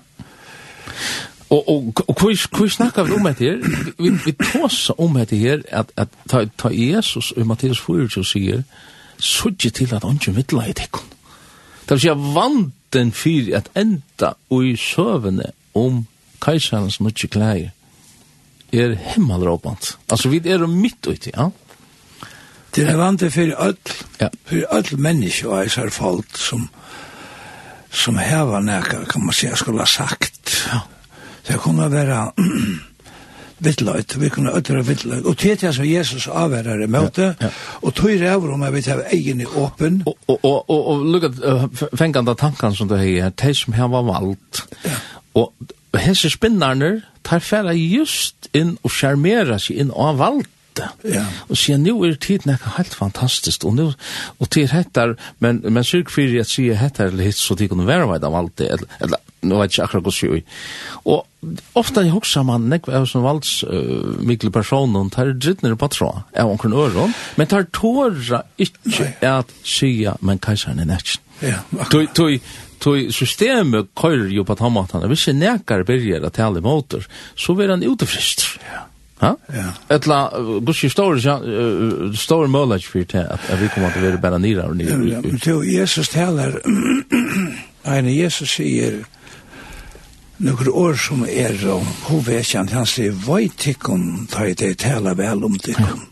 Og, og, og hva hvor snakker vi om dette her? Vi, vi tåser om dette her, at, at ta, ta Jesus og Mattias 4 sier, sudje til at ånden vittla i tekken. Det vil si at vanten fyr at enda ui søvende om kajsarens nødje klær er himmelråpant. Altså, vi er mitt ute, ja? Ja. Det er vant vante for öll, ja. for öll menneske og eisar folk som, som heva nekka, kan man säga, skulle ha sagt. Ja. Det kunne være *clears throat* vittløyt, vi kunne øtre vittløyt. Og til det som Jesus avværer i møte, ja, ja. og tog ræver om at vi tar egen i åpen. Og, og, og, og, og lukket fengende tankene som det her, de som her var valgt. Ja. Og hese spinnerne tar færa just inn og skjermera seg inn av valgt det. Ja. Og sier, nu er tiden ikke helt fantastisk, og, nu, og til hettar, men, men syrk fyrir at sier hettar eller hitt, så de kunne være med dem alltid, eller, eller nå vet ikke akkurat hva sier. Og ofta jeg hoksa man, nekva er som valds uh, mikkel personen, tar drittner på tråd, er omkring øron, men tar tåra ikke at sier, men kajsaren er nekjen. Ja, akkurat. Tui, tui systemet køyrer jo på tamatan, hvis jeg nekar byrger at tale motor, så vil han utefrist. Ja. Ja. Etla bushi stór stór mólach fyrir te at við koma til vera bara nýra og nýra. Jo, Jesus talar *clears throat* ein Jesus sier nokre år som er og hovekjent, han sier, «Vøy tikkum, ta i det tala vel om tikkum».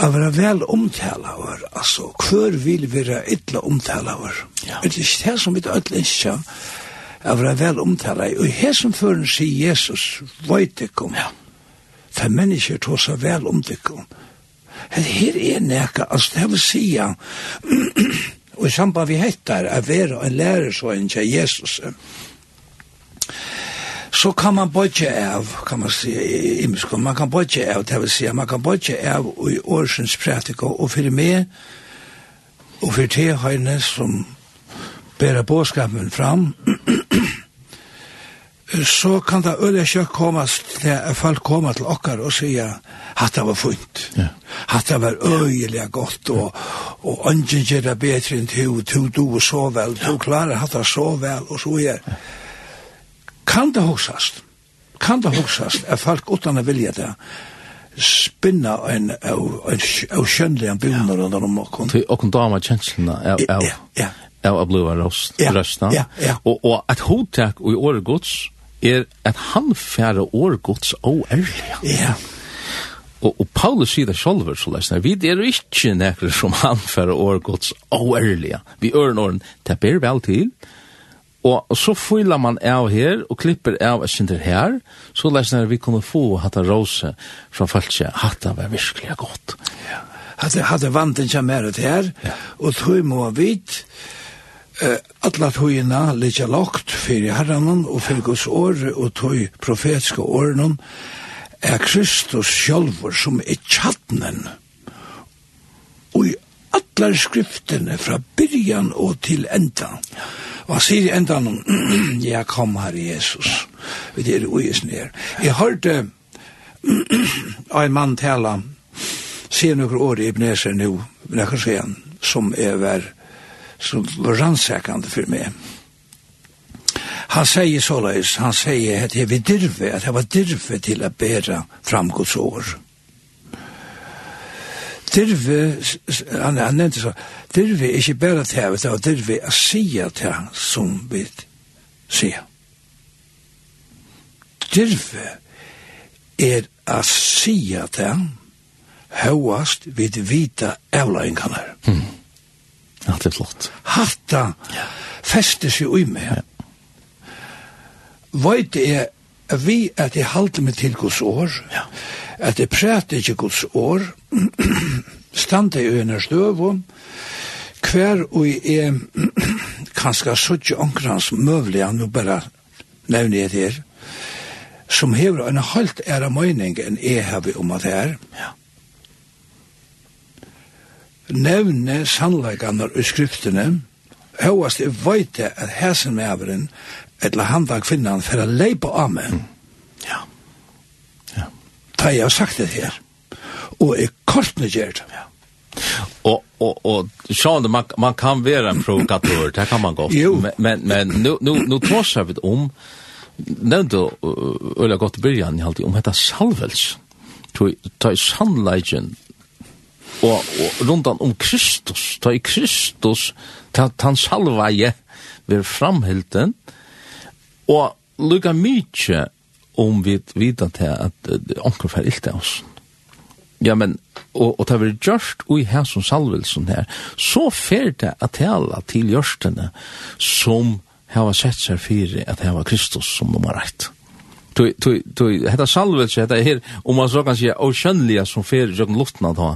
Av *laughs* vera vel omtala var, altså, hver vil vera illa omtala var. Ja. Det ikke det som vi ødelig ikke, av det vel omtale. Og her som føren sier Jesus, veit ikke om, ja. for mennesker tog seg vel om det ikke om. Her er nekka, altså det vil si, *clears throat* og i samband vi hettar, er vera en lærer så enn til Jesus, så kan man bodje av, kan man si, i imskon, man kan bodje av, det vil si, man kan bodje av i årsens prætika, og fyrir meg, og fyrir te høyne som bæra båskapen fram, så kan det øyla kjøk komme til at folk kommer til okkar og sier at det var funnet. Ja. At det var øyelig godt, og, og ønsken gjør det bedre enn du, du, du så vel, du klarer at det så vel, og så er. Kan det hoksast? Kan det hoksast at folk utan å vilja det? spinna en av skjønnlige bjørner under om okken. Til okken dama kjenslene av... Ja, ja, av å bli røst, ja, røstna. Ja, ja. Og, og at hotak og i åregods er at han færre åregods og ærliga. Ja. Og, og Paulus sier det selv, så løsner, vi er ikke nekker som han færre åregods og ærlig. Vi øren åren, det ber vel til, Og, og så fyller man av her, og klipper av et sinter her, så løsner vi kunne få hatta rose fra falskje, hatta var virkelig godt. Ja. hadde det vanten kommer ut her, ja. og tog må vidt, eh, alla tøyina liggja lagt fyrir herranen og fyrir Guds år og tøy profetiske åren er Kristus sjálfur som er tjattnen og i allar skriftene fra byrjan og til enda og han sier i endan ja kom her Jesus vi er uis nir jeg hørte *clears throat* en mann tala sier nokre år i Ebenezer nu men jeg kan se han som er vær som var rannsakande för mig. Han sier såleis, han sier at det var dirve, at det var dirve til å bære fram Guds år. Dirve, han, han nevnte så, dirve er är inte bara det var dirve å att til det som vi säger. Dirve er a sia det høyast vid vita avlæringarnar. Mm det er flott. Hatta ja. fester seg ui med. Ja. Vøyt er vi at jeg halte meg til Guds år, ja. at jeg prater ikke Guds år, stande i øyne støvån, hver og er kanskje suttje omkrans møvlig, nå bare nevner jeg det her, som hever en halvt æra møyning enn jeg har vi om at det er. ja nevne sannleikanar i skriftene, høyast jeg veit at hæsen med avren, eller han da kvinnan, for å leipa av meg. Mm. Ja. Ja. Da jeg har sagt det her. Og jeg kortne gjør det. Ja. Och och och Sean man man kan vara en provokatör, det kan man gott. Men men men nu nu nu torsar vi om nevnte øyla godt i byrjan i halvtid om hetta salvels. Tøy sannleikin og, og rundan om Kristus, ta i Kristus, ta han salvaje vir framhilden, og lukka mykje om vi vita til at onker fer ilte oss. Ja, men, og, og ta vir gjørst ui her som salvelsen her, så fer det at tala til gjørstene som hava sett seg fyrir at var Kristus som nummer rett tui tui tui hetta salvelse hetta her um man so kan sjá oceanlia sum fer jøgn luftna ta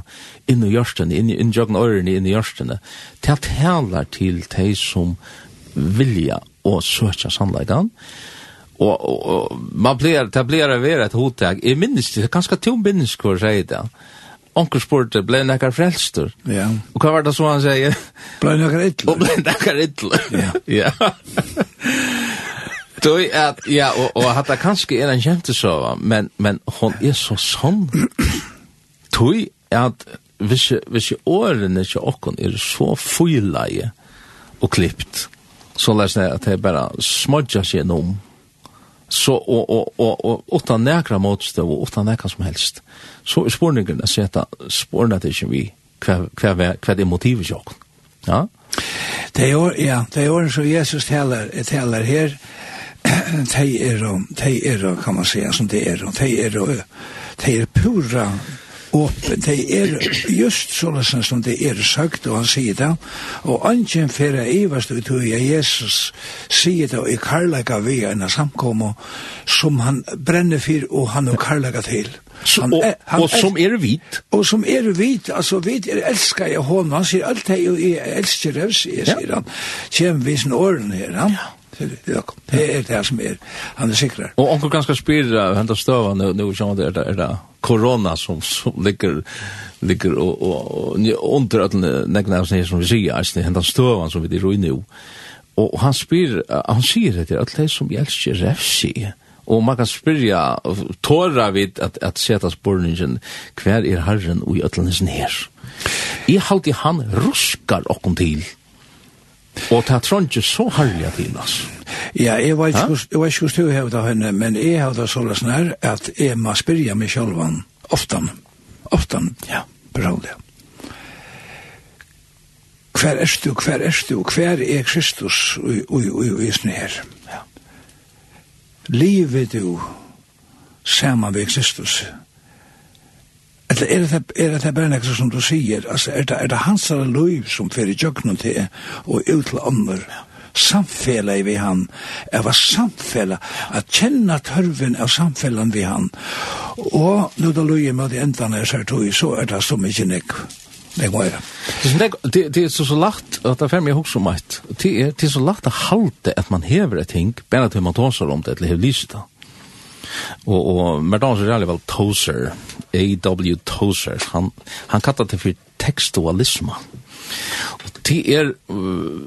inn í jørsten inn í jøgn ørni inn í jørsten ta tærlar til tei sum vilja og søkja sannleikan og, og, man blir ta blir det vera eit hotag i minnist det ganske tum minnist kvar seg det Onkel spurte, ble nekkar frelstur? Ja. Og hva var det så han sier? Blei nekkar ytler. Og ble nekkar ytler. Ja. *laughs* ja. Då är ja och och hade kanske en jämte så men men hon är så sån. Tui at visse visse åren är så och är så fullaje och klippt. Så läs det att det bara smudgar sig om. Så och och och och utan näkra motstå och utan näkra som helst. Så är spårningen att sätta spårna till som vi kvar kvar kvar det motivet jag. Ja. Det är ja, det är så Jesus talar, talar här de er, de er, kan man säga, som det är. De är, de er pura åpen. de er just sånn som det er sagt, og han sier det. Og angen fyrir evast vi tog jeg Jesus sier det, og i karlaga vi er enn samkom, som han brenner fyrir, og han og karlaga til. Han, og, han, og som er vit. Og som er vit, altså vit er elskar jeg hånden, han sier alt det, jeg elsker det, sier han. Kjem vi sin åren her, han. Ja til økken. Det er det som er, han er sikrar. Og onker ganske spyrir, hentar støva, nu er det, er det korona som, som ligger, ligger og, og, og under at negna av som vi sier, eisne, hentar støva som vi er i nu. Og han spyr, han sier det til det som elsker refsi. Og man kan spyrja, tåra vid at, at seta spurningen, hver er herren og i öllene sin her? I halde han ruskar okkom til. Og det er ikke så herlig at henne, altså. Ja, jeg vet ikke hvordan du hevda henne, men jeg hevda så sånn her, at jeg må spyrja meg sjølvan oftan, oftan, ja, personlig. Hver er du, hver er du, hver er Kristus i snir her? Ja. Livet du, saman ved Kristus, Eller er det, er det bare nekka som du sier, altså, er det, er det hans liv som fer i jøgnen til og ut til ånder, samfela vi han, er var samfela, at kjenne tørven av samfellan vi han, og nå da løy med de endene jeg ser tog, så er det så mykje nek, nek må meira. Det er så så lagt, at det er ferdig jeg hos om eit, det er så lagt å halte at man hever et ting, bare til man tåser om det, eller hever lyset det og og Merdan er jävla väl Tozer, A.W. Tozer. Han han kallar det for textualism. og det er uh,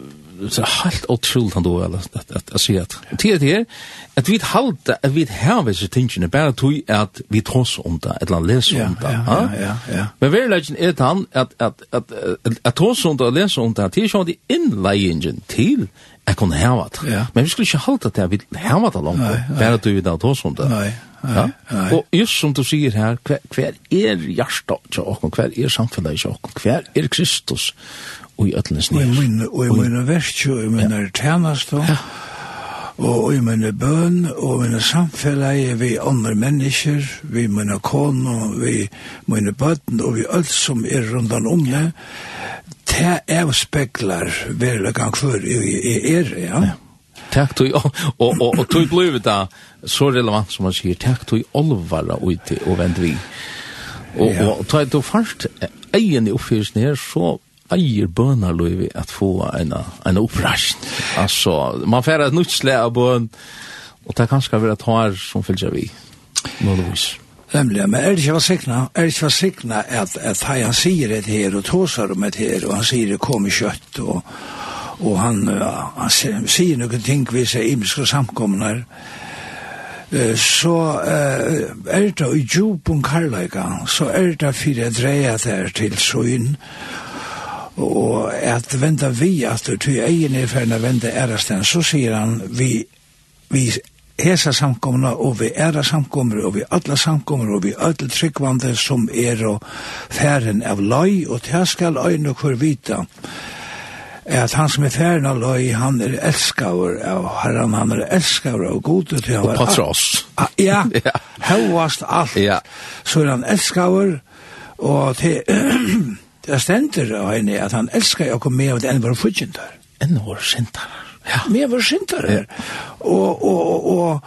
så helt otroligt han då eller at at at se att det det är att vi halt at vi har vissa tingen bara tog at vi tross om det eller läser om det ja ja ja men väl lägen är han at at at at tross om det läser om det till så de inlägen til jeg kunne hava det. Ja. Men vi skulle ikke halte det, vi hava det langt, bare du i dag tås om det. Nei, nei, nei. Og just som du sier her, hver, hver er hjertet til åkken, hver er samfunnet til åkken, hver er Kristus og i ødlenes nye. Og i mine verkje, og i mine tjenest, og i mine bøn, og i mine samfunnet, vi andre mennesker, vi mine kone, vi mine bøten, og vi alt som er rundt om det, det avspeklar verla gang før i er, ja. ja. Takk tog, og, og, og, og tog blivit da, så relevant som man sier, takk tog olvara uti og vend vi. Og, ja. og tog du først egen i oppfyrelsen her, så eier bønar løyvi at få en, en opprasjon. Altså, man får et nutsle av bøn, og det er kanskje vera tar som fylgja vi, nåligvis. Ja. Nemlig, men er det ikke var sikna, er det ikke var sikna at, at han sier et her og tåsar om et her, og han sier det kom i kjøtt, og, og han, ja, han sier, sier noen ting ved seg imiske samkomner, uh, så uh, er det i djupun karlaika, så er det fyrir jeg dreia der til søyn, og at venda vi at du egen er ferdig venda erastan, så sier han vi, vi hesa samkomna og vi æra samkommer og vi alla samkommer og vi alle tryggvande som er og færen av løy og til skal øyne hver vita at han som er færen av løy han er elskaver av herran han er elskaver av gode til og patros. ja, hevast *laughs* alt ja. så er han elskaver og til *clears throat* det stender av henne at han elskar jo kom med av det enn var fudgjendar enn var sindar Ja. Mer var skintar her. Og, og, og,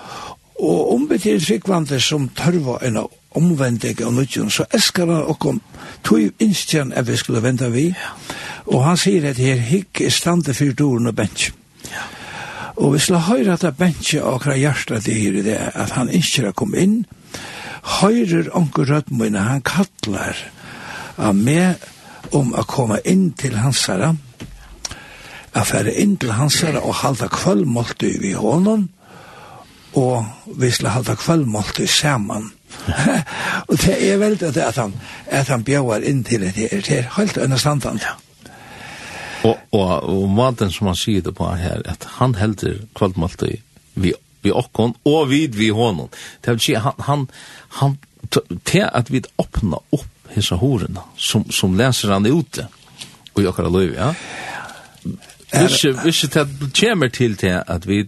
og ombetyr tryggvande som tørva en omvendig og nødgjøn, så elskar han okkom tog innskjøn at vi skulle venda vi. Og han sier at her hikk er stande fyrt doren og bench. Ja. Og vi skulle høyre at det benskje akkurat hjertet det her i det, at han innskjøn kom inn, høyrer onker rødmøyne, han kattler av meg om å komme inn til hans herre, jeg færre inn til hansere og halda kvöldmålte vi hånden, og vi skulle halda kvöldmålte saman. *laughs* og det er veldig at, at han, at han bjøver inn til det, det er helt understandant. Ja. Og, og, og maten som han sier det på her, at han helder kvöldmålte vi, vi okkon, og vid vi hånden. Det vil si, han, han, han, til at vi åpna opp hessa horena, som, som leser han ute, og i okkara løy, ja? Ikke, ikke til at kommer til til at vi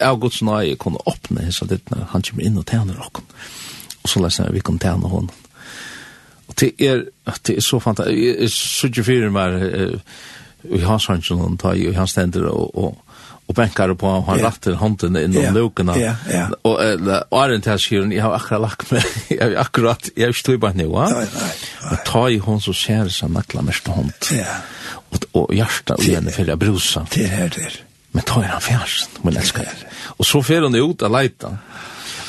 av Guds nøye kunne åpne hessa ditt når han kommer inn og tjener okken. Og så leser vi kan tjene hånden. Og det er, det er så fantastisk. Jeg er så ikke fyrir meg i hans hansen og ta i hans tender og, og og benkar på han yeah. ratter hånden in yeah. lukene. yeah. yeah. och eller Arent har skrivit jag har akkurat lagt meg, jeg har akkurat jeg har jag står bara nu va Og ta i hon så ser seg nackla mest hand ja och hjärta og gärna fyrir att brusa. Det är det. Men tar han fjärsen, men elskar. det. Och så fer hon ut att leita.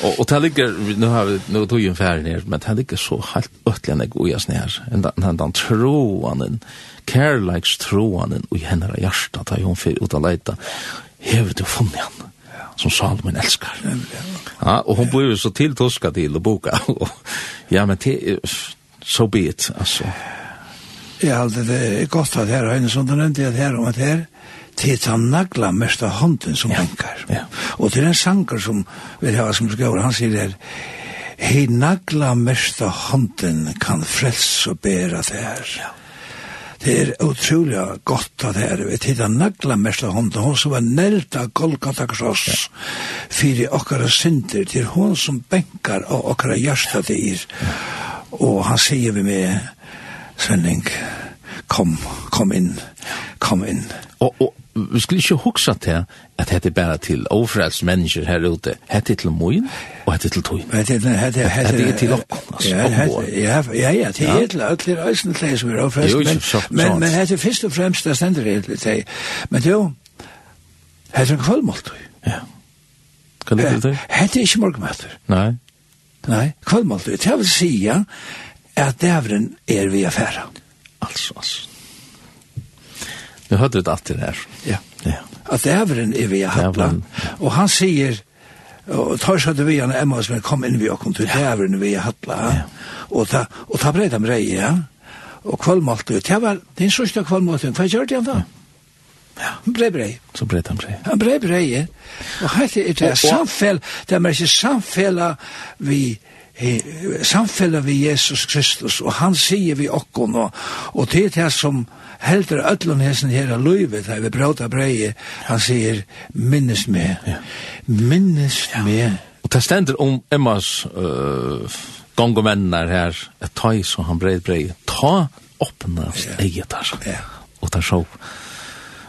Och och det ligger nu har vi nu tog ju en färd ner, men det ligger så helt ötligen och jag snär. En den den troanen, care likes troanen och hennes hjärta tar hon för att leita, hever du funnit han som Salomon elskar. Ja, och hon blev så tilltuskad till och boka. *laughs* ja, men det, so be it, alltså. Jeg hadde det godt at her, og som du nevnte at her om at her, til ta nagla mest av hånden som ja. Ja. Og til en sanger som vil ha som skriver, han sier her, Hei nagla mest av hånden kan frels og bæra det her. Ja. Det er utrolig godt at her, vi tida nagla mest av hånden, hon som var nelt av Golgata kross, ja. fyrir okkara synder, til hon som benkar og okkara hjärsta dyr. Ja. Og han sier vi med, sending. Kom, kom inn, kom inn. Og, og vi skulle ikke huske til at dette er bare til overfrelst mennesker her ute. Hette til moin, og hette til toin. Det er til okken. Ja, ja, ja, det er til alle reisende til som er overfrelst. Men det er først og fremst, det stender det til. deg. Men jo, det er en kvallmåltøy. Ja. Hva er det til? Det er ikke morgenmøter. Nei. Nei, kvallmåltøy. Det vil sige at dævren er vi affæra. Altså, altså. Nu hørte du det alltid her. Ja. ja. At dævren er vi affæra. Og han sier, og tar seg til vi han Emma som er kom inn vi og kom til dævren vi affæra. Ja. Og ta, og ta breit om rei, ja. Og kvallmalt ut. Ja vel, din sørste kvallmalt ut. Hva gjør det han da? Ja, Han brei brei. Så brei han brei. Han brei brei. Og hette er det samfell, det er ikke samfella vi samfellet vi Jesus Kristus, og han sier vi okkon, og, og til det som heldur öllum hesen her av løyvet, her vi bråta brei, han sier, minnes meg, minnes ja. meg. Og det stender om Emmas uh, gong her, et tøy som han brei brei, ta åpnast ja. eget her, ja. og det så.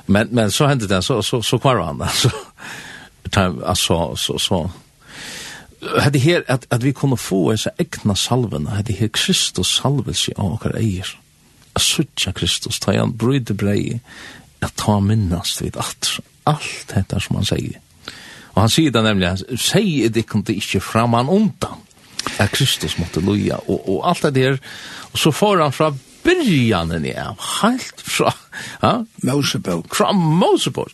Men, men så hendte det, så, så, så kvar han, *laughs* altså, altså, så, så, så hade här att att vi kommer få så egna salven hade här Kristus salvelse av våra eier att söka Kristus ta han bröd brei att ta minnas vid att allt detta som han säger och han säger det nämligen säg det kunde inte fram han undan att Kristus måtte loja och, och allt det där och så får han fram byrjanen ja, helt fra ja? Mosebok. Fra Mosebok.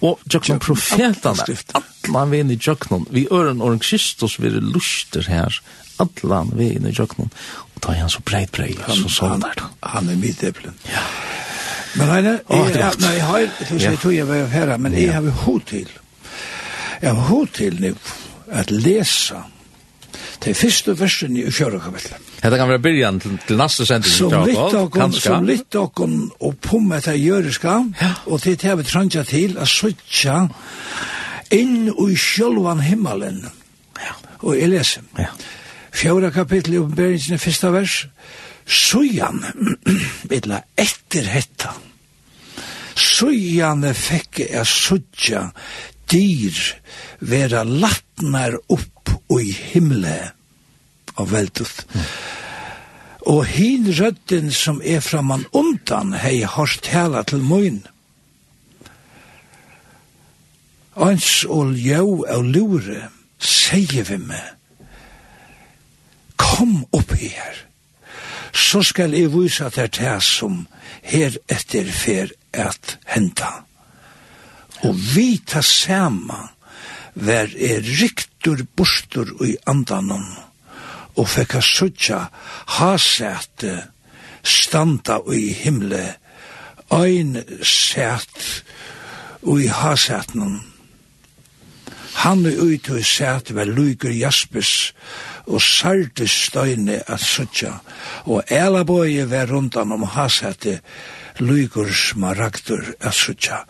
Og jøkken profetene, atlan vi inn i jøkken, vi øren og Kristus vi er luster her, atlan vi inn i jøkken. Og da er han så breit breit, så sånn der. Han er mitt eplen. Ja. Men Reine, jeg, jeg, jeg har, jeg tog jeg var her, men jeg har hod til, jeg har hod til nu, at lesa, de første versene i fjøra kapitlet. Dette kan være byrjan til, til neste sending. Som litt av kon, som litt av kon, og pumme etter gjøreska, ja. og til det vi trangja til, a suttja inn i sjølvan himmelen. Ja. Og jeg leser. Ja. Fjøra kapitlet i oppenberingen i første vers, Sujan, vidla etter hetta, Sujan fekk jeg suttja dyr, vera latnar opp i himle av veldet. Mm. Og hin rødden som er fra man undan hei hårst tala til møyn. Ans og ljau og lure, sier vi meg, kom opp her, så skal jeg vise at det er det som her etter fer at henta. Og vi tar saman ver er riktur bostur i andanon, og fekk a suttja hasete standa i himle, ein set i hasetnon. Han er ut og sæt var luikur jaspis, og sarti støyne at suttja, og elaboi var rundan om hasete luikur smaragdur at suttja,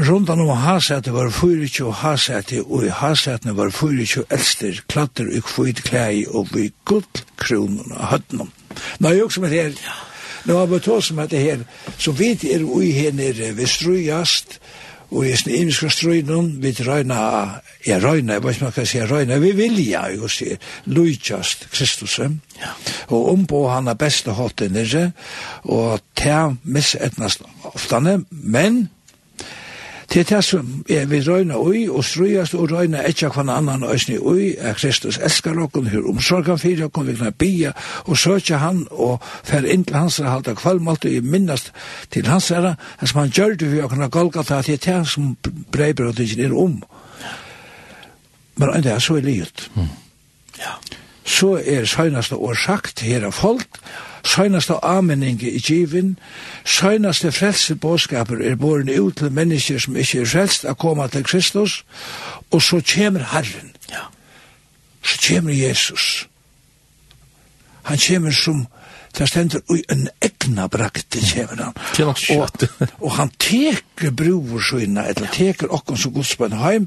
Rundan om hasete var 24 hasete, og i hasetene var 24 elster, klatter og kvitt klei og vi gutt kronen og høttene. Nå er jo som et her, nå er det som et her, så vidt er ui her nere, vi strujast, og i sin imiska strøyden, vi røyna, ja røyna, jeg vet ikke man kan si røyna, vi vilja, jo sier, lujtjast Kristus, ja. og ombå han er beste hatt nere, og ta misetnast oftane, men Til det som er vi røyna ui og strøyast og røyna etja kvann annan òsni ui er Kristus elskar okkon hur omsorgan fyrir okkon vi kan bia og søkja han og fer inn til hans halda kvalmalt og minnast til hans herra han som han gjør det vi okkon Golgata det er det som breiber og det er om men enn det er så er livet ja så er søgnast og sagt her av folk søgnast av amening i givin, søgnast frelse båskaper er båren ut til mennesker som ikke er frelst å komme til Kristus, og så kommer Herren. Ja. Så kommer Jesus. Han kommer som Det stender ui en egna brakt til kjevene og, og han teker bror søgna, eller teker okken som godspann heim,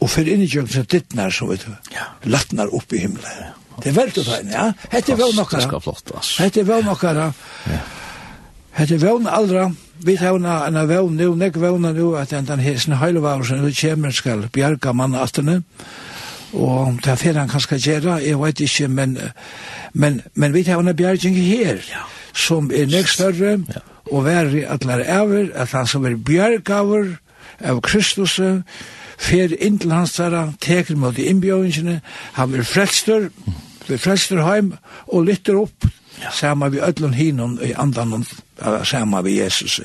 og fyrir inn i jøkken til dittnar, så vet du, ja. latnar opp i himmelen. Ja. Det er veldig fein, ja. Hette er vel nokkara. Fantastisk flott, ass. Hette er vel nokkara. Ja. Hette er vel aldra. Vi tar en av vel nu, nek vel nu, at den den hesen høylevarsen, det kommer skal bjerga mannatene. Og det er fyrir han kanskje gjerra, jeg vet ikke, men, men, men vi tar en av bjerging her, som er nek større, og vær i atler ever, at han som er bjergaver av Kristus, fer inn til hans tæra, teker mot i innbjøringene, han vil frelstur, blir frelstur heim, og lytter opp, ja. saman vi ödlun hinon i andan, saman vi Jesus.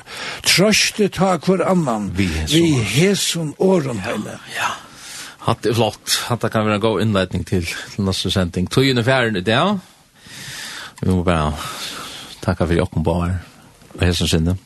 Trøste ta hver annan, vi, vi hesun åren heile. Ja, Hatt er flott. Hatt kan være en god innledning til, til neste sending. Tøyen er ferdig i dag. Vi må bare takka for jokken på her. Og hessen sinne.